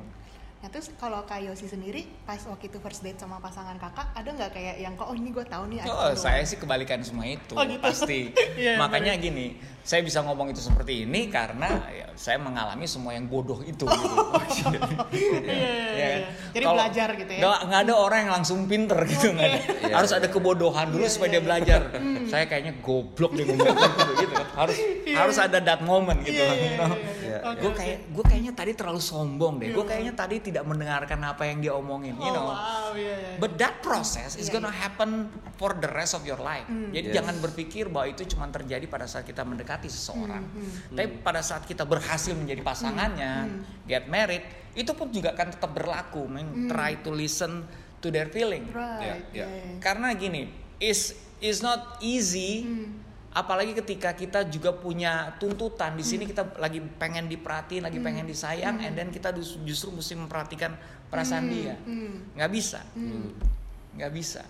Nah terus kalau Kak Yosi sendiri pas waktu itu first date sama pasangan kakak ada nggak kayak yang kok oh ini gue tahu nih Oh, saya sih kebalikan semua itu Oh, gitu. pasti. Iya, Makanya gini, saya bisa ngomong itu seperti ini karena ya, saya mengalami semua yang bodoh itu. gitu. Iya, iya, Ya iya. kan? Jadi belajar gitu ya. Nggak, ada orang yang langsung pinter gitu nggak ada. Iya, Harus iya. ada kebodohan dulu Iya, supaya iya, dia iya. belajar. Saya kayaknya goblok deh ngomong gitu, gitu kan. Harus harus ada that moment gitu. Iya, iya, know. iya, iya. Iya, Oke, Gue kayak gue kayaknya tadi terlalu sombong deh. Gue Iya. kayaknya tadi tidak mendengarkan apa yang dia omongin, you Oh, know. wow, iya, iya. But that process is Iya, gonna happen for the rest of your life. Hmm. Jadi Yes. jangan berpikir bahwa itu cuma terjadi pada saat kita mendekati seseorang. Hmm, Tapi pada saat kita berhasil menjadi pasangannya, Hmm. get married, itu pun juga akan tetap berlaku. Men, Try to listen to their feeling. Right. Iya, iya. iya. Karena gini, is is not easy. Hmm. Apalagi ketika kita juga punya tuntutan. Di sini kita lagi pengen diperhatiin, lagi pengen disayang, and then kita justru mesti memperhatikan perasaan dia. Hmm. nggak bisa. Nggak bisa.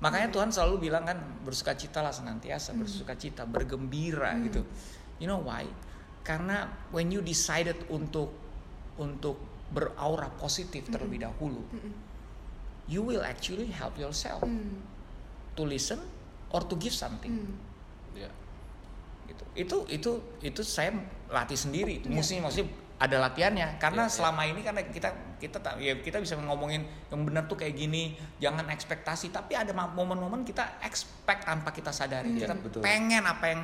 Makanya Tuhan selalu bilang kan bersukacitalah senantiasa bersukacita bergembira gitu. You know why? Karena when you decided untuk untuk beraura positif terlebih dahulu you will actually help yourself Hmm. to listen or to give something. Hmm. Iya. gitu itu itu itu saya latih sendiri itu Iya. mesti mesti ada latihannya karena Iya, iya. selama ini karena kita kita tak- ya kita bisa ngomongin yang benar tuh kayak gini jangan ekspektasi tapi ada momen-momen kita expect tanpa kita sadari Iya, kita betul. pengen apa yang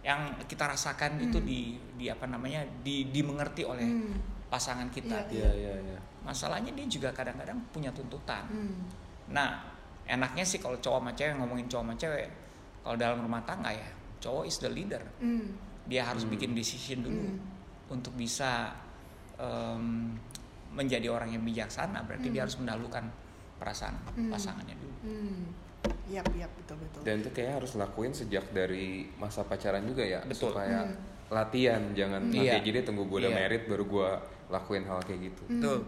yang kita rasakan itu di di apa namanya di dimengerti oleh Hmm. pasangan kita Iya. Iya, iya, iya. masalahnya dia juga kadang-kadang punya tuntutan Hmm. Nah, enaknya sih kalau cowok sama cewek ngomongin cowok sama cewek, kalau dalam rumah tangga ya, cowok is the leader. Hmm. Dia harus bikin decision dulu Hmm. untuk bisa em, menjadi orang yang bijaksana. Berarti dia harus mendahulukan perasaan Hmm. pasangannya dulu. Hmm. Yap, yap, betul betul. Dan itu kayaknya harus lakuin sejak dari masa pacaran juga ya, Betul. supaya Hmm. latihan, jangan nanti Iya. jadi tunggu gue udah Iya. married baru gue lakuin hal kayak gitu. Betul.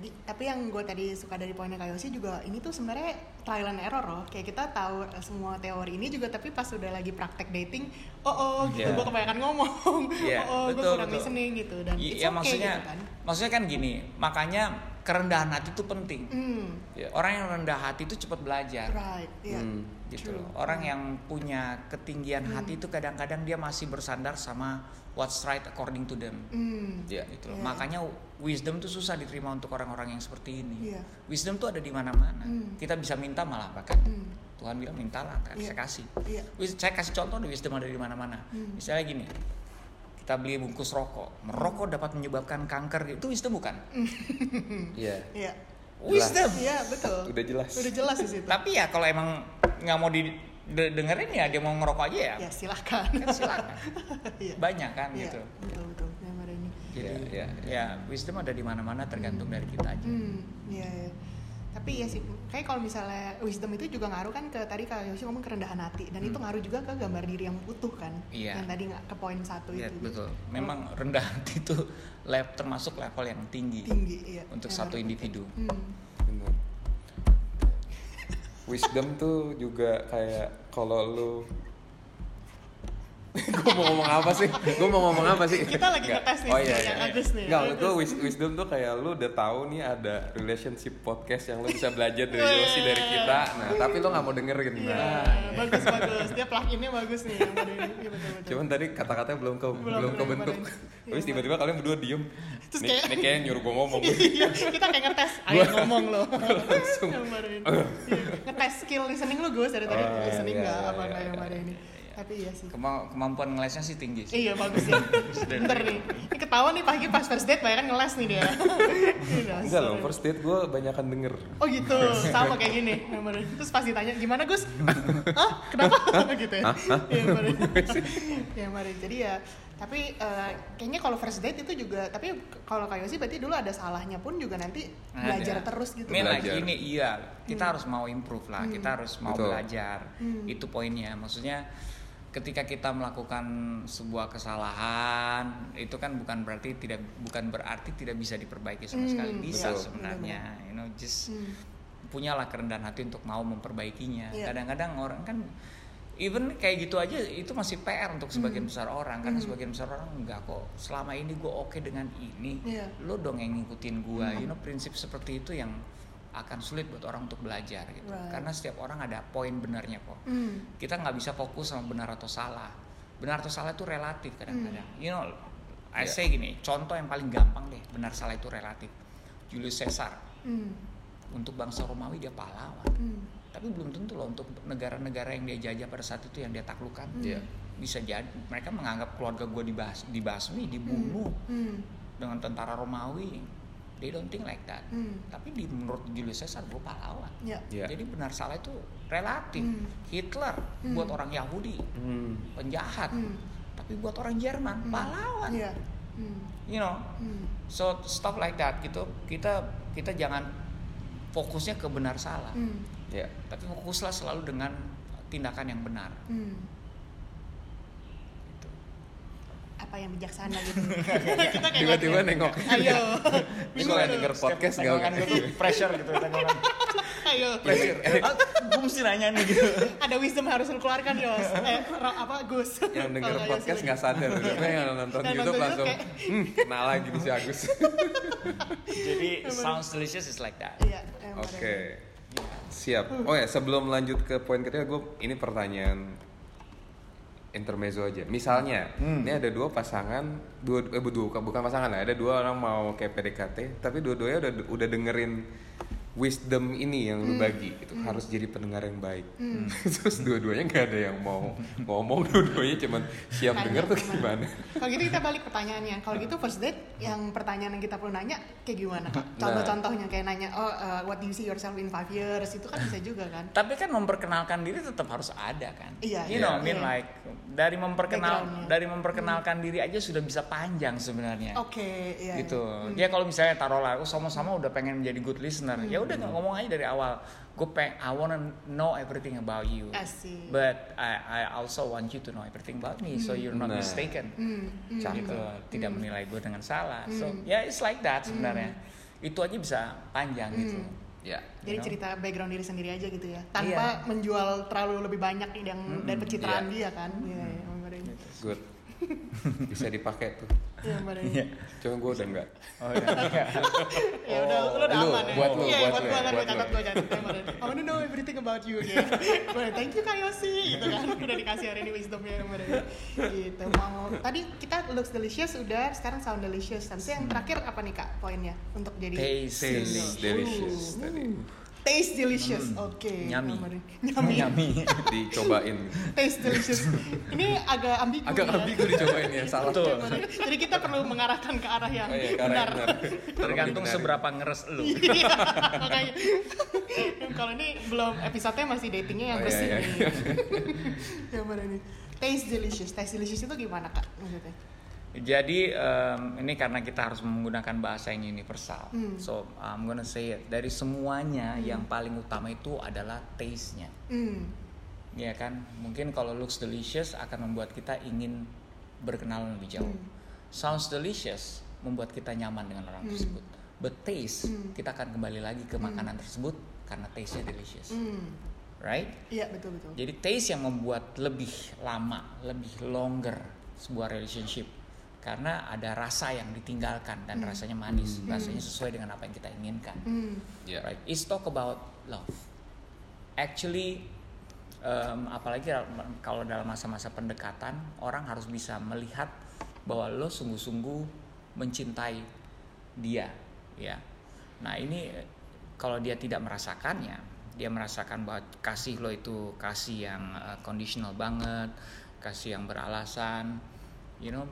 Jadi, tapi yang gue tadi suka dari poinnya Kak Yosi juga ini tuh sebenarnya trial and error loh. Kayak kita tahu eh, semua teori ini juga tapi pas udah lagi praktek dating, oh oh gitu Iya. gue kebanyakan ngomong, Iya, oh oh gue kurang betul. listening gitu dan I- it's ya okay maksudnya gitu kan. maksudnya kan gini makanya kerendahan hati itu penting. Hmm, Ya. Orang yang rendah hati itu cepat belajar. right, iya. Hmm. gitu True. loh. Orang yang punya ketinggian hati itu kadang-kadang dia masih bersandar sama what's right according to them. Hmm, Ya. Gitu loh. Iya. Makanya wisdom tuh susah diterima untuk orang-orang yang seperti ini. Iya. Wisdom tuh ada di mana-mana. Hmm. Kita bisa minta malah bahkan. hmm, Tuhan bilang mintalah, kan Iya. saya kasih. Wis- Saya kasih contoh deh wisdom ada di mana-mana. Hmm. Misalnya gini, kita beli bungkus rokok, merokok dapat menyebabkan kanker, itu wisdom bukan? Iya. Iya. Wisdom. Iya, betul. Udah jelas. Udah jelas di situ. Tapi ya kalau emang nggak mau didengerin ya dia mau ngerokok aja ya, Ya, silakan. kan silakan. Iya. Banyak kan Iya, gitu. betul betul. Yang ada ini. Jadi Iya, iya. ya wisdom ada di mana-mana tergantung dari kita aja. Hmm, iya, iya. Tapi ya sih, kayak kalau misalnya wisdom itu juga ngaruh kan ke tadi Kak Yosi ngomong kerendahan hati dan itu Hmm. ngaruh juga ke gambar diri yang utuh kan. Iya. Yang tadi nggak ke poin satu Iya, itu. betul. Memang rendah hati itu level termasuk level yang tinggi, tinggi iya. untuk Yang satu individu. Hmm. Wisdom tuh juga kayak kalau lu gue mau ngomong apa sih? Gue mau ngomong apa sih? Kita lagi Nggak. ngetes nih Oh iya, yang iya. Agus nih. Nggak, Agus. gue wis- wisdom tuh kayak lu udah tahu nih ada relationship podcast yang lu bisa belajar dari Wih. Yosi dari kita. Nah, tapi lu nggak mau dengerin. Iya, Nah, bagus bagus. Dia plug-innya bagus nih yang. Iya, betul, betul. cuman tadi kata-katanya belum ke Belum, belum kebentuk. Terus Iya, tiba-tiba kalian berdua diem. Terus Nih, kayak- nih nyuruh gue ngomong. Iya, kita kayak ngetes. Ayo ngomong lo. langsung. Iya, Ngetes skill listening lu Gus dari tadi Oh, listening iya, nggak iya, apa iya, nggak yang iya, pada ini. Iya, Tapi iya sih. Kema- kemampuan ngelesnya sih tinggi sih. Iya bagus ya. Bentar nih. Ini ketahuan nih pagi pas first date banyak ngeles nih dia. Iya, Enggak loh, first date gue banyakan denger. Oh gitu, sama kayak gini. Terus pas ditanya gimana Gus? Hah? Kenapa? gitu ya. Iya. Iya kemarin. Jadi ya tapi eh, kayaknya kalau first date itu juga tapi kalau kayak sih berarti dulu ada salahnya pun juga nanti belajar Ada. terus gitu. Main lagi Belajar. ini iya, kita harus mau improve lah, kita harus mau Betul. belajar. Hmm. Itu poinnya. Maksudnya ketika kita melakukan sebuah kesalahan, itu kan bukan berarti tidak bukan berarti tidak bisa diperbaiki sama Hmm, sekali. Bisa betul. sebenarnya. You know, just Hmm. punyalah kerendahan hati untuk mau memperbaikinya. Iya. Kadang-kadang orang kan even kayak gitu aja itu masih PR untuk sebagian Hmm. besar orang karena sebagian besar orang enggak kok selama ini gue oke dengan ini Iya. lo dong yang ngikutin gue Hmm. you know prinsip seperti itu yang akan sulit buat orang untuk belajar gitu Right. karena setiap orang ada poin benarnya kok Hmm. kita nggak bisa fokus sama benar atau salah benar atau salah itu relatif kadang-kadang Hmm. you know I Iya. say gini contoh yang paling gampang deh benar salah itu relatif Julius Caesar Hmm. untuk bangsa Romawi dia pahlawan Hmm. tapi belum tentu loh untuk negara-negara yang dia jajah pada saat itu yang dia taklukkan Iya. bisa jadi mereka menganggap keluarga gue dibas dibasmi dibunuh Hmm. dengan tentara Romawi they don't think like that Hmm. tapi di menurut Julius Caesar gue pahlawan Ya. Iya. jadi benar salah itu relatif Hmm. Hitler Hmm. buat orang Yahudi Hmm. penjahat Hmm. tapi buat orang Jerman Hmm. pahlawan Iya. Hmm. you know Hmm. so stuff like that gitu kita kita jangan fokusnya ke benar salah Hmm. Ya. tapi fokuslah selalu dengan tindakan yang benar Hmm. gitu. Apa yang bijaksana gitu. Kita kayak Tiba-tiba nengok. ayo. Ini kalau denger podcast gak Tengokan gue tuh pressure gitu tengokan ayo. Pressure. Ah, gue mesti nanya nih gitu. Ada wisdom harus lu keluarkan Yos. Eh apa Gus? Yang denger Kalau Yos podcast ini. nggak sadar, tapi yang nonton YouTube nonton langsung, hmm, kenal lagi nih si Agus. jadi sounds delicious is like that. Iya Oke, siap. Oh ya, sebelum lanjut ke poin ketiga, gue ini pertanyaan intermezzo aja. Misalnya, Hmm. ini ada dua pasangan, dua eh, dua bukan pasangan lah, ada dua orang mau kayak PDKT, tapi dua-duanya udah udah dengerin wisdom ini yang lu bagi itu harus jadi pendengar yang baik. Terus dua-duanya nggak ada yang mau ngomong, dua-duanya cuman siap denger tuh gimana? Kalau gitu kita balik pertanyaannya. Kalau gitu first date yang pertanyaan yang kita perlu nanya kayak gimana? Nah. Contoh-contohnya kayak nanya, oh uh, what do you see yourself in five years? Itu kan bisa juga kan? tapi kan memperkenalkan diri tetap harus ada kan Iya, you iya, know I mean iya. like dari memperkenal dari memperkenalkan diri aja sudah bisa panjang sebenarnya Oke, iya. gitu. iya. Hmm. Ya kalau misalnya taruhlah, oh sama-sama udah pengen menjadi good listener, ya udah nggak ngomong aja dari awal. Gue peng, I wanna know everything about you, Asik. but I, I also want you to know everything about me, so you're not Nah. mistaken. Hmm, hmm. Cakep. Gitu, tidak menilai gue dengan salah. So Hmm. ya it's like that sebenarnya. Itu aja bisa panjang gitu. Hmm. Ya. Jadi You know? cerita background diri sendiri aja gitu ya, tanpa Iya. menjual terlalu lebih banyak yang dari pencitraan iya. dia kan? Iya, iya, bener ini. Good. Bisa dipakai tuh. Ya Iya. cuma gue udah enggak. Oh ya. ya udah lu udah Lu, aman ya? buat lu, Iya, buat buat lu, gua kan buat lu. gue Dani. I wanna know everything about you gitu Gua, thank you Kak Yosi gitu kan. Udah dikasih hari ini wisdomnya mbak Dani gitu mau tadi kita looks delicious udah sekarang sound delicious. Tapi yang terakhir apa nih kak poinnya untuk jadi Taste delicious. delicious. Uh, tadi taste delicious oke Nyami. Mbak Dani. nyami Yummy. dicobain taste delicious ini agak ambigu agak ya. ambigu dicobain ya salah Betul. jadi kita perlu mengarahkan ke arah yang Oh iya, ke arah benar yang benar. Tergantung Benar. seberapa ngeres lu. Iya, makanya kalau ini belum episodenya masih datingnya yang Oh, bersih iya, iya. nih yang mana nih taste delicious taste delicious itu gimana kak maksudnya Jadi em, ini karena kita harus menggunakan bahasa yang universal. Hmm. So I'm gonna say it. Dari semuanya yang paling utama itu adalah taste-nya. hmm Ya kan? Mungkin kalau looks delicious akan membuat kita ingin berkenalan lebih jauh. Hmm. Sounds delicious membuat kita nyaman dengan orang Hmm. tersebut. But taste Hmm. kita akan kembali lagi ke makanan tersebut karena taste-nya delicious. hmm Right? iya betul betul Jadi taste yang membuat lebih lama, lebih longer sebuah relationship karena ada rasa yang ditinggalkan dan rasanya manis, rasanya sesuai dengan apa yang kita inginkan. hmm ya Right? It's talk about love. Actually, um, apalagi kalau dalam masa-masa pendekatan, orang harus bisa melihat bahwa lo sungguh-sungguh mencintai dia, ya. Nah ini eh, kalau dia tidak merasakannya, dia merasakan bahwa kasih lo itu kasih yang uh, conditional banget, kasih yang beralasan, you know,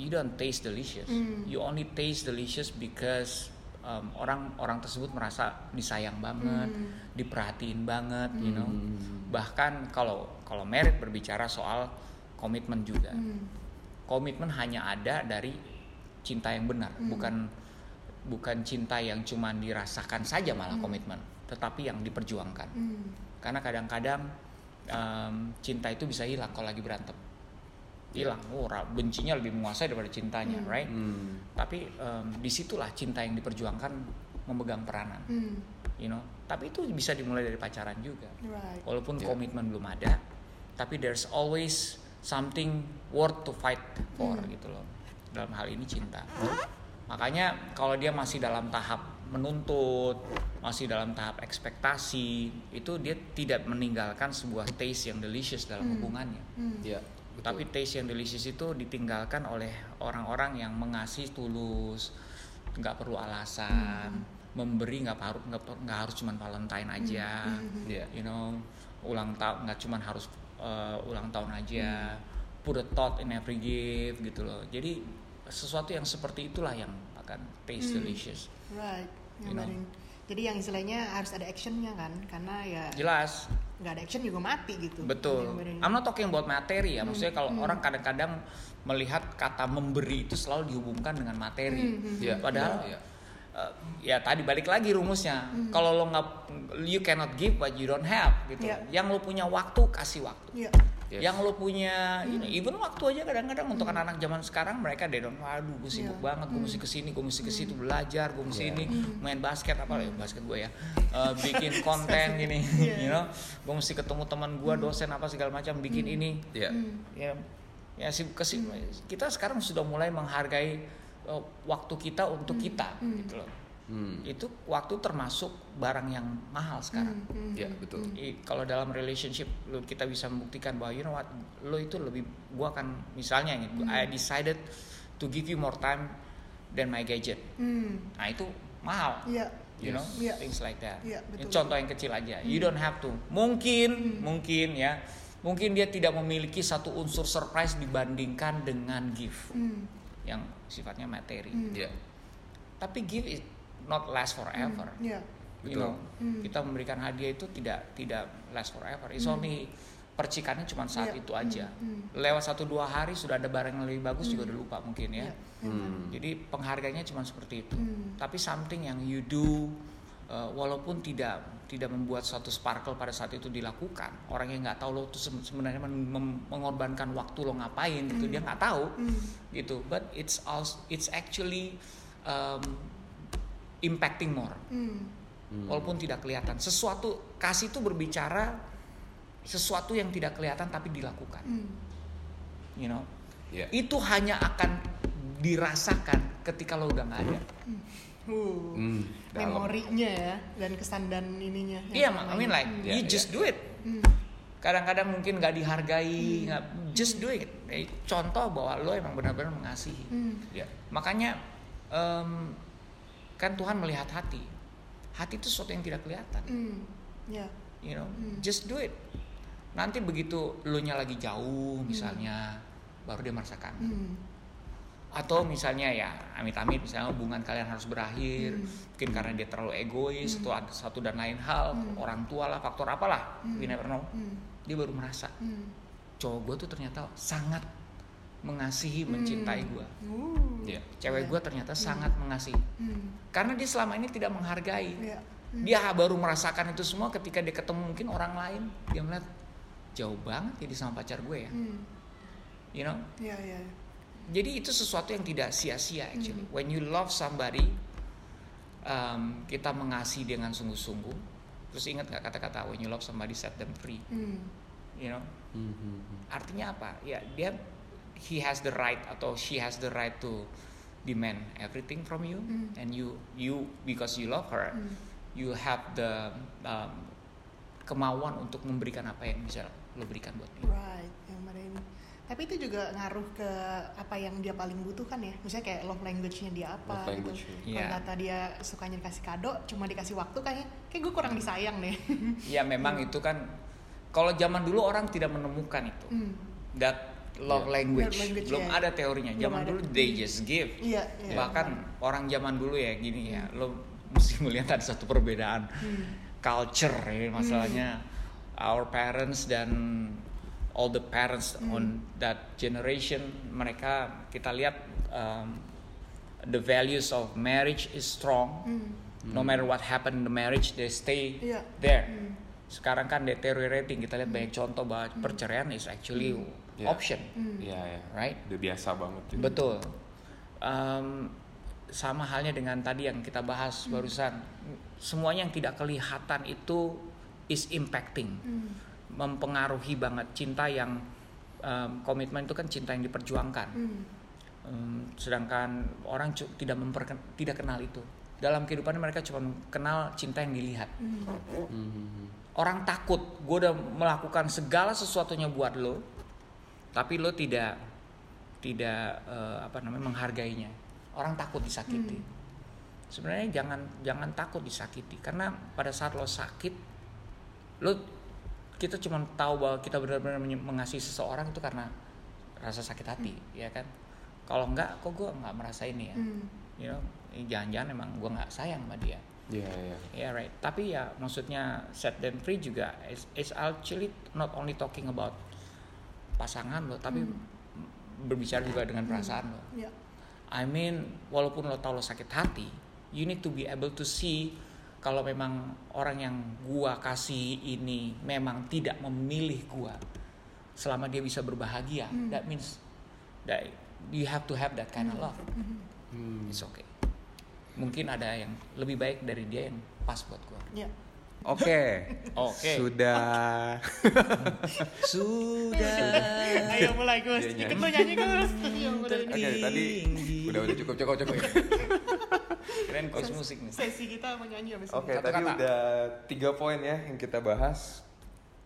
you don't taste delicious. Hmm. You only taste delicious because um, orang orang tersebut merasa disayang banget, Hmm. diperhatiin banget, you know. Bahkan kalau kalau merit berbicara soal komitmen juga. hmm Komitmen hanya ada dari cinta yang benar, bukan bukan cinta yang cuma dirasakan saja malah komitmen, tetapi yang diperjuangkan. hmm Karena kadang-kadang um, cinta itu bisa hilang kalau lagi berantem. Hilang, oh, ra- bencinya lebih menguasai daripada cintanya, right? hmm. Tapi um, di situlah cinta yang diperjuangkan memegang peranan, hmm you know. Tapi itu bisa dimulai dari pacaran juga. right Walaupun Ya. komitmen belum ada, tapi there's always something worth to fight for Hmm. gitu loh. Dalam hal ini cinta. Makanya kalau dia masih dalam tahap menuntut, masih dalam tahap ekspektasi, itu dia tidak meninggalkan sebuah taste yang delicious dalam Hmm. hubungannya. hmm ya betul. Tapi taste yang delicious itu ditinggalkan oleh orang-orang yang mengasihi tulus, nggak perlu alasan, memberi nggak harus nggak harus cuma Valentine aja, ya you know, ulang tahun nggak cuma harus uh, ulang tahun aja, put a thought in every gift gitu loh. Jadi sesuatu yang seperti itulah yang akan taste Hmm. delicious. right You know. Jadi yang istilahnya harus ada actionnya kan karena ya Jelas, nggak ada action juga mati gitu betul. I'm not talking about materi ya, maksudnya kalau Hmm. orang kadang-kadang melihat kata memberi itu selalu dihubungkan dengan materi. Hmm, hmm, ya Padahal ya, ya. uh, ya tadi balik lagi rumusnya. Hmm. Kalau lo nggak you cannot give what you don't have gitu. Iya. Yang lo punya waktu kasih waktu. Iya. Yes. Yang lo punya Hmm. even waktu aja kadang-kadang untuk anak-anak zaman sekarang mereka they don't waduh gue sibuk Iya. banget, gue mesti ke sini, gue mesti ke situ belajar, gue mesti Iya. ini Hmm. main basket apa ya basket gue ya. Uh, bikin konten gini, Iya. you know. Gue mesti ketemu teman gue dosen apa segala macam bikin ini. ya Hmm. Ya ya sibuk kesi kita sekarang sudah mulai menghargai uh, waktu kita untuk kita Hmm. gitu loh. Hmm. Itu waktu termasuk barang yang mahal sekarang. Hmm, hmm, ya hmm, betul hmm. I- kalau dalam relationship lo kita bisa membuktikan bahwa you know what lo itu lebih gua akan misalnya gitu I decided to give you more time than my gadget Hmm. nah itu mahal Iya. you know Iya. things like that Ini betul. contoh yang kecil aja you don't have to mungkin mungkin ya mungkin dia tidak memiliki satu unsur surprise dibandingkan dengan gift Hmm. yang sifatnya materi Hmm. ya tapi gift is not last forever Iya. you Betul. know Hmm. kita memberikan hadiah itu tidak tidak last forever it's only percikannya cuma saat Iya. itu aja Hmm. lewat satu dua hari sudah ada barang yang lebih bagus juga udah lupa mungkin ya Iya. hmm. jadi pengharganya cuma seperti itu Hmm. tapi something yang you do uh, walaupun tidak tidak membuat suatu sparkle pada saat itu dilakukan orang yang nggak tahu lo tuh se- sebenarnya mengorbankan waktu lo ngapain gitu dia nggak tahu Hmm. gitu but it's also it's actually um, impacting more Hmm. Hmm. walaupun tidak kelihatan. Sesuatu kasih itu berbicara sesuatu yang tidak kelihatan tapi dilakukan. Hmm. You know, Iya. itu hanya akan dirasakan ketika lo udah nggak ada. Uh, Hmm, dalam. memorinya ya dan kesan dan ininya. Iya, mak. I mean like Iya, you just do it. Hmm. Kadang-kadang mungkin nggak dihargai, nggak just do it. Eh, Contoh bahwa lo emang benar-benar mengasihi. Hmm. Ya. Makanya em, kan Tuhan melihat hati. Hati itu sesuatu yang tidak kelihatan. Hmm. Ya. You know, Hmm. just do it. Nanti begitu lo nya lagi jauh misalnya, baru dia merasakan. Hmm. Atau misalnya ya amit-amit misalnya hubungan kalian harus berakhir, Hmm. mungkin karena dia terlalu egois atau ada satu dan lain hal, Hmm. orang tua lah, faktor apalah, we never know. Hmm. Dia baru merasa Hmm. cowok gue tuh ternyata sangat mengasihi, mencintai gue. Iya. Cewek gue ternyata sangat mengasihi. Hmm. Karena dia selama ini tidak menghargai. Ya. Dia baru merasakan itu semua ketika dia ketemu mungkin orang lain. Dia melihat jauh banget jadi sama pacar gue ya. Hmm. You know? Ya, ya. Jadi itu sesuatu yang tidak sia-sia actually. Hmm. When you love somebody, um, kita mengasihi dengan sungguh-sungguh. Terus ingat nggak kata-kata when you love somebody set them free. Hmm. You know? Hmm, hmm, hmm. Artinya apa? Ya dia he has the right atau she has the right to demand everything from you Hmm. and you you because you love her Hmm. you have the um, kemauan untuk memberikan apa yang bisa lo berikan buat dia. Right, yang ini. Tapi itu juga ngaruh ke apa yang dia paling butuhkan ya. Misalnya kayak love language-nya dia apa Love gitu. language, Kalau iya. kata dia sukanya dikasih kado, cuma dikasih waktu kayaknya kayak gue kurang disayang deh. Ya memang itu kan kalau zaman dulu orang tidak menemukan itu. Hmm. That love Yeah. language. Love language, belum ya. ada teorinya. Belum Zaman ada. dulu they just give. Iya, iya. Bahkan orang zaman dulu ya gini ya, lo mesti melihat ada satu perbedaan Hmm. culture ya masalahnya. Our parents dan all the parents Hmm. on that generation mereka kita lihat um, the values of marriage is strong. Hmm. No matter what happened in the marriage, they stay Iya. there. Hmm. Sekarang kan deteriorating, kita lihat banyak contoh bahwa perceraian is actually Yeah. option, Hmm. Iya, ya. right? Udah biasa banget. gitu. Betul. Um, sama halnya dengan tadi yang kita bahas barusan, semuanya yang tidak kelihatan itu is impacting, Hmm. mempengaruhi banget cinta yang um, komitmen itu kan cinta yang diperjuangkan. Hmm. Um, sedangkan orang tidak memperken tidak kenal itu. Dalam kehidupan mereka cuma kenal cinta yang dilihat. Hmm, hmm. orang takut gue udah melakukan segala sesuatunya buat lo tapi lo tidak tidak eh, apa namanya menghargainya. Orang takut disakiti. Sebenarnya jangan jangan takut disakiti. Karena pada saat lo sakit lo kita cuma tahu bahwa kita benar-benar mengasihi seseorang itu karena rasa sakit hati ya kan? Kalau enggak kok gue nggak merasa ini ya? Hmm. you know eh, jangan-jangan emang gue nggak sayang sama dia. Iya, iya. Ya right. Tapi ya maksudnya set them free juga is, is actually not only talking about pasangan lo, tapi berbicara juga dengan perasaan lo. Ya. I mean, walaupun lo tahu lo sakit hati, you need to be able to see kalau memang orang yang gua kasih ini memang tidak memilih gua selama dia bisa berbahagia. That means that you have to have that kind of love. Hmm. It's okay. Mungkin ada yang lebih baik dari dia yang pas buat gua. Ya. Oke. Oke. Sudah. Sudah. Ayo mulai Gus. Dia Ikut nyanyi. lo nyanyi Gus. Oke, ini. tadi udah udah cukup cukup cukup. Keren coach musik nih. Sesi kita mau nyanyi abis Oke. Satu tadi kata. udah tiga poin ya yang kita bahas.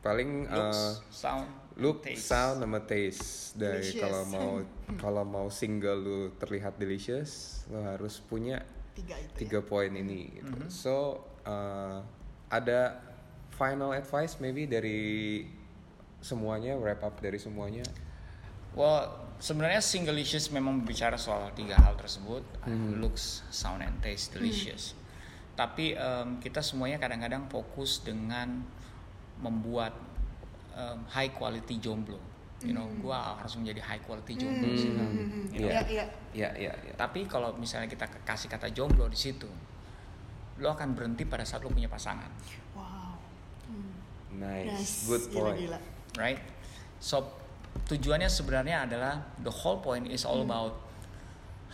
Paling Looks, eh, sound, look, taste. sound, sama taste. Dari kalau mau kalau mau single lu terlihat delicious, lo harus punya Tiga itu tiga poin ini. Gitu. So eh, ada final advice maybe dari semuanya, wrap up dari semuanya. Well, sebenarnya Singlicious memang berbicara soal tiga hal tersebut, looks, sound, and taste, delicious. Tapi em, kita semuanya kadang-kadang fokus dengan membuat em, high quality jomblo. You know, gua harus menjadi high quality jomblo. sih, you know. Hmm. You know, Iya, iya. Ya, ya, ya. Tapi kalau misalnya kita kasih kata jomblo di situ, lo akan berhenti pada saat lo punya pasangan, Wow. Hmm. Nice, Nice. good point. Gila, gila. right? So tujuannya sebenarnya adalah the whole point is all about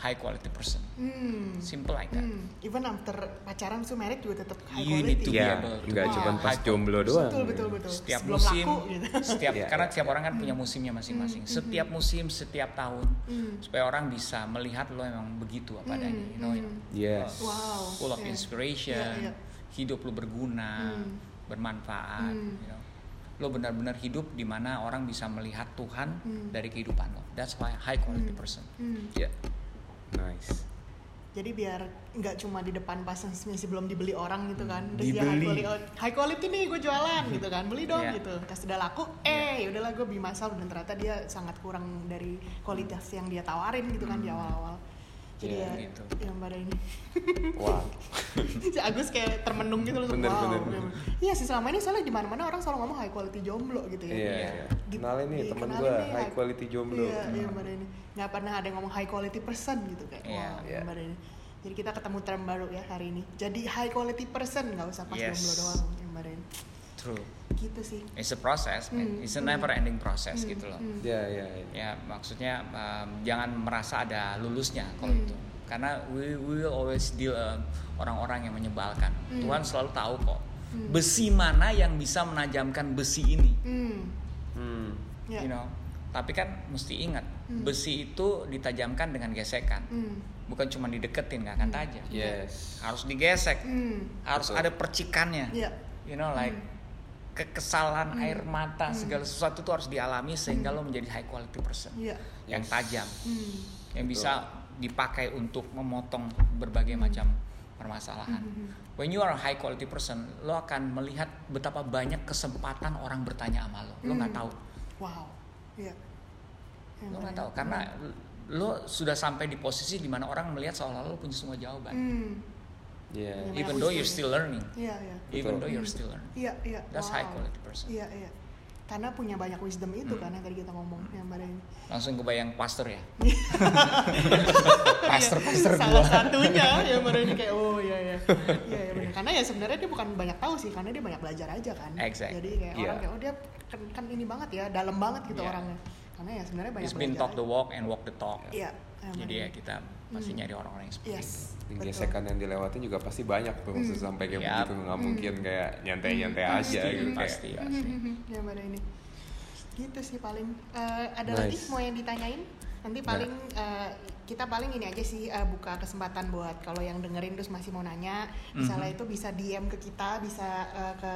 high quality person. Hmm. Simple like that. Hmm. Even after pacaran tuh married juga tetap high You need quality. to be ya able to nggak Wow. cuma pas jomblo doang Betul betul betul. Setiap Sebelum musim, laku gitu. setiap Iya, karena iya. setiap orang kan punya musimnya masing-masing. Hmm, Setiap musim, setiap tahun, Hmm. supaya orang bisa melihat lo emang begitu apa adanya, you know, hmm. yes Wow. full of Iya. inspiration, Iya, iya. hidup lo berguna, Hmm. bermanfaat, Hmm. you know. Lo benar-benar hidup di mana orang bisa melihat Tuhan Hmm. dari kehidupan lo. That's why high quality Hmm. person. Hmm. ya nice Jadi biar nggak cuma di depan pas masih belum dibeli orang gitu kan. Terus dia Dibeli. high quality, oh, high quality nih gue jualan gitu kan. Beli dong Iya. gitu. Pas udah laku, eh yaudahlah gue beli masal dan ternyata dia sangat kurang dari kualitas yang dia tawarin gitu kan di awal-awal. Jadi Iya, ya gitu. yang pada ini wow si Agus kayak termenung gitu loh Bener, wow. bener, bener. bener. Iya sih selama ini soalnya di mana-mana orang selalu ngomong high quality jomblo gitu ya. iya Iya. iya. Di- kenalin nih temen dikenalin gue high quality jomblo Iya, iya pada ini. Nggak pernah ada yang ngomong high quality person gitu kayak. Iya. Wow, Iya. pada ini. Jadi kita ketemu term baru ya hari ini. Jadi high quality person nggak usah pas Yes. jomblo doang yang pada ini. True. Gitu sih. It's a process, man. Hmm, It's a hmm. never ending process Hmm, gitu loh. hmm. ya ya ya. Ya maksudnya um, jangan merasa ada lulusnya kalau Hmm. itu. Karena we, we will always deal um, orang-orang yang menyebalkan. Hmm. Tuhan selalu tahu kok Hmm. besi mana yang bisa menajamkan besi ini. Hmm. Hmm. Ya. You know. Tapi kan mesti ingat Hmm. besi itu ditajamkan dengan gesekan. Hmm. Bukan cuma dideketin nggak akan tajam. yes Harus digesek. Hmm. Harus Betul. ada percikannya. Iya. You know like kekesalan Hmm. air mata segala sesuatu itu harus dialami sehingga lo menjadi high quality person Iya. yang Yes. tajam Hmm. yang Betul. bisa dipakai untuk memotong berbagai macam permasalahan. Hmm. When you are a high quality person, lo akan melihat betapa banyak kesempatan orang bertanya sama lo. Lo nggak Hmm. tahu, Wow. Iya. Yang lo nggak tahu karena lo sudah sampai di posisi di mana orang melihat seolah lo punya semua jawaban. Hmm. Yang Even though you're still learning, Iya, iya. even Betul. though you're still learning, Iya, iya. that's Wow. high quality person. Iya, iya. Karena punya banyak wisdom itu Hmm. kan yang tadi kita ngomong yang pada ini. Langsung kebayang pastor ya. Iya, Pastor-pastor salah gua. satunya yang ini kayak oh iya iya iya iya benar karena ya sebenarnya dia bukan banyak tahu sih karena dia banyak belajar aja kan Exact. jadi kayak Iya. orang kayak oh dia kan, kan ini banget ya dalam banget gitu Iya. orangnya karena ya sebenarnya banyak It's been belajar talk the walk and walk the talk. iya yang Jadi ya kita masih Hmm. nyari orang-orang yang seperti yes itu. Gesekan yang dilewatin juga pasti banyak tuh Hmm. sampai kayak Yap. begitu nggak mungkin kayak nyantai-nyantai Hmm. aja Pasti, gitu pasti, kayak pasti. yang pada ini gitu sih paling Eh, ada Nice. lagi mau yang ditanyain nanti paling eh, kita paling ini aja sih eh, buka kesempatan buat kalau yang dengerin terus masih mau nanya misalnya Mhm. itu bisa DM ke kita bisa eh, ke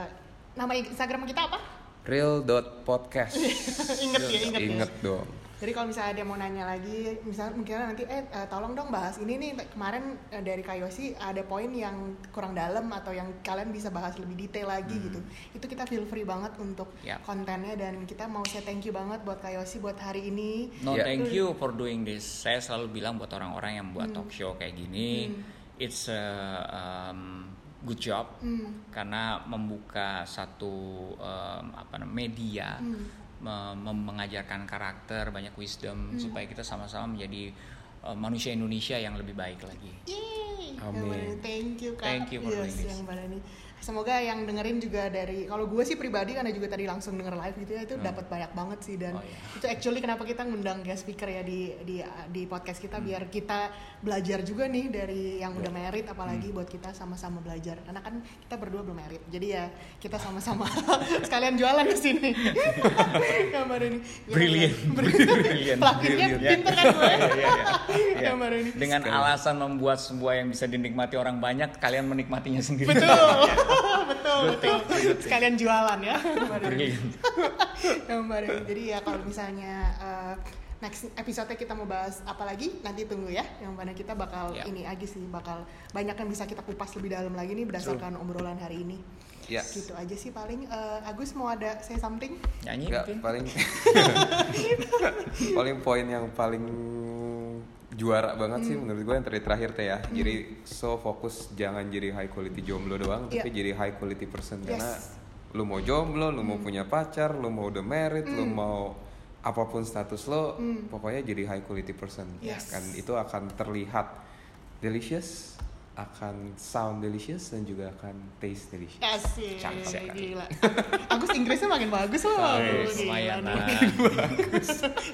nama Instagram kita apa real dot podcast inget ya inget, ya inget dong jadi kalau misalnya ada yang mau nanya lagi misalnya mungkin nanti eh eh, tolong dong bahas ini nih kemarin eh, dari Kayosi ada poin yang kurang dalam atau yang kalian bisa bahas lebih detail lagi gitu itu kita feel free banget untuk Yap. kontennya dan kita mau say thank you banget buat Kayosi buat hari ini No, Ya. thank you for doing this. Saya selalu bilang buat orang-orang yang buat Hmm. talk show kayak gini, Hmm. it's a um, good job Hmm. karena membuka satu um, apa namanya media, Hmm. Mengajarkan karakter, banyak wisdom Hmm. supaya kita sama-sama menjadi uh, manusia Indonesia yang lebih baik lagi. Yeay, Amin. Thank you kak. Thank you for yes, doing this. yang bener nih. Semoga yang dengerin juga dari kalau gue sih pribadi karena juga tadi langsung denger live gitu ya itu Hmm. dapat banyak banget sih dan Oh, iya. itu actually kenapa kita ngundang guest speaker ya di di di podcast kita Hmm. biar kita belajar juga nih dari yang udah merit apalagi Hmm. buat kita sama-sama belajar karena kan kita berdua belum merit jadi ya kita sama-sama sekalian jualan di sini gambar ini Brilliant. Brilliant. pelakunya pinter kan gue Iya, iya, iya. ini Dengan alasan membuat sebuah yang bisa dinikmati orang banyak, kalian menikmatinya sendiri. betul betul betul. sekalian jualan ya. Deni. jadi ya kalau misalnya eh, next episode kita mau bahas apa lagi nanti tunggu ya. Yang mana kita bakal Ya. ini lagi sih bakal banyak yang bisa kita kupas lebih dalam lagi nih berdasarkan obrolan hari ini. Ya. Gitu aja sih paling. Eh, Agus mau ada say something? Nyanyi Nggak, mungkin? paling paling poin yang paling juara banget sih Hmm. menurut gue yang terakhir teh ya jadi so fokus jangan jadi high quality jomblo doang tapi Iya. jadi high quality person Yes. karena lu mau jomblo lu mau punya pacar lu mau udah married lu Hmm. mau apa pun status lo Hmm. pokoknya jadi high quality person Yes. kan itu akan terlihat delicious akan sound delicious dan juga akan taste delicious. Asik, Cakep. gila. Agus Inggrisnya makin bagus loh. Gila lumayan lah.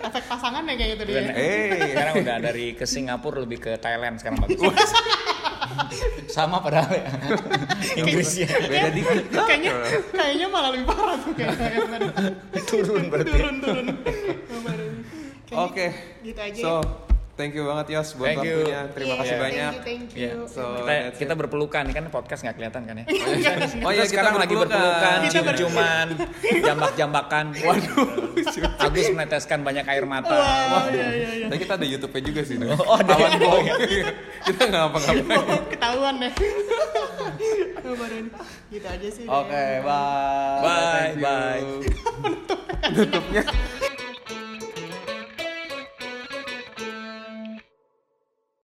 Efek pasangan ya kayak gitu dia. Eh. Sekarang udah dari ke Singapura lebih ke Thailand sekarang bagus. Sama padahal ya. Inggrisnya Beda dikit. kayaknya kayaknya malah lebih parah tuh kayaknya. turun berarti. turun turun. Oke. Gitu aja. So, thank you banget Yos buat Thank you. waktunya. Terima Iya, kasih Yeah. banyak. Thank you, thank you. Iya. So, kita, kita it. berpelukan kan podcast nggak kelihatan kan ya. Oh iya, Kita kita sekarang lagi berpelukan. cium-ciuman, jambak-jambakan. Waduh. Agus meneteskan banyak air mata. Wah, iya iya iya. Tapi kita ada YouTube-nya juga sih. Dok. Oh, ada. Lawan Oh, bohong. iya. kita nggak ngapa-ngapain. Oh, ketahuan deh. Kemarin gitu aja sih. Oke, bye. Bye, you. bye. Tutupnya.